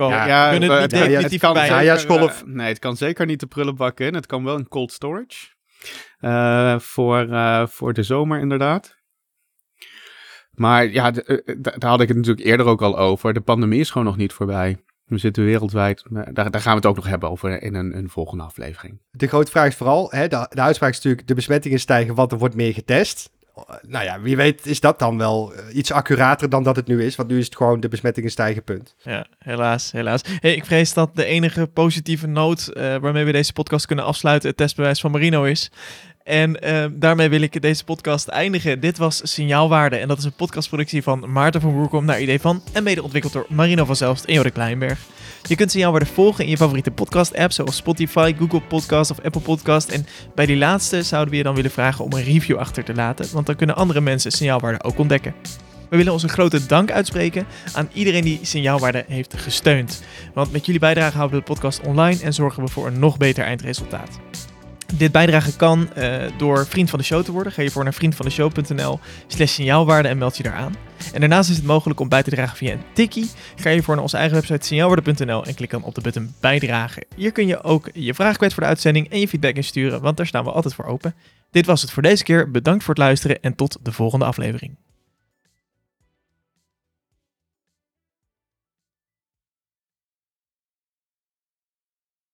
komen. Ja, we kunnen het eh, niet het kan. Ja, ja, nee, het kan zeker niet de prullenbak in. Het kan wel in cold storage. Eh, voor, eh, voor de zomer inderdaad. Maar ja, daar had ik het natuurlijk eerder ook al over. De pandemie is gewoon nog niet voorbij. We zitten wereldwijd. Daar, daar gaan we het ook nog hebben over in een, een volgende aflevering. De grote vraag is vooral, hè, de, de uitspraak is natuurlijk, de besmettingen stijgen, want er wordt meer getest. Nou ja, wie weet is dat dan wel eh, iets accurater dan dat het nu is, want nu is het gewoon de besmettingen stijgen, punt. Ja, helaas, helaas. Hey, ik vrees dat de enige positieve noot eh, waarmee we deze podcast kunnen afsluiten het testbewijs van Marino is. En eh, daarmee wil ik deze podcast eindigen. Dit was Signaalwaarde en dat is een podcastproductie van Maarten van Woerkom naar idee van en mede ontwikkeld door Marino van Zelst en Jorik Kleinberg. Je kunt Signaalwaarde volgen in je favoriete podcast-app zoals Spotify, Google Podcast of Apple Podcast. En bij die laatste zouden we je dan willen vragen om een review achter te laten, want dan kunnen andere mensen Signaalwaarde ook ontdekken. We willen onze grote dank uitspreken aan iedereen die Signaalwaarde heeft gesteund. Want met jullie bijdrage houden we de podcast online en zorgen we voor een nog beter eindresultaat. Dit bijdragen kan eh, door vriend van de show te worden. Ga je voor naar vriendvandeshow.nl slash signaalwaarde en meld je daar aan. En daarnaast is het mogelijk om bij te dragen via een tikkie. Ga je voor naar onze eigen website signaalwaarde.nl en klik dan op de button bijdragen. Hier kun je ook je vraag kwijt voor de uitzending en je feedback insturen, want daar staan we altijd voor open. Dit was het voor deze keer. Bedankt voor het luisteren en tot de volgende aflevering.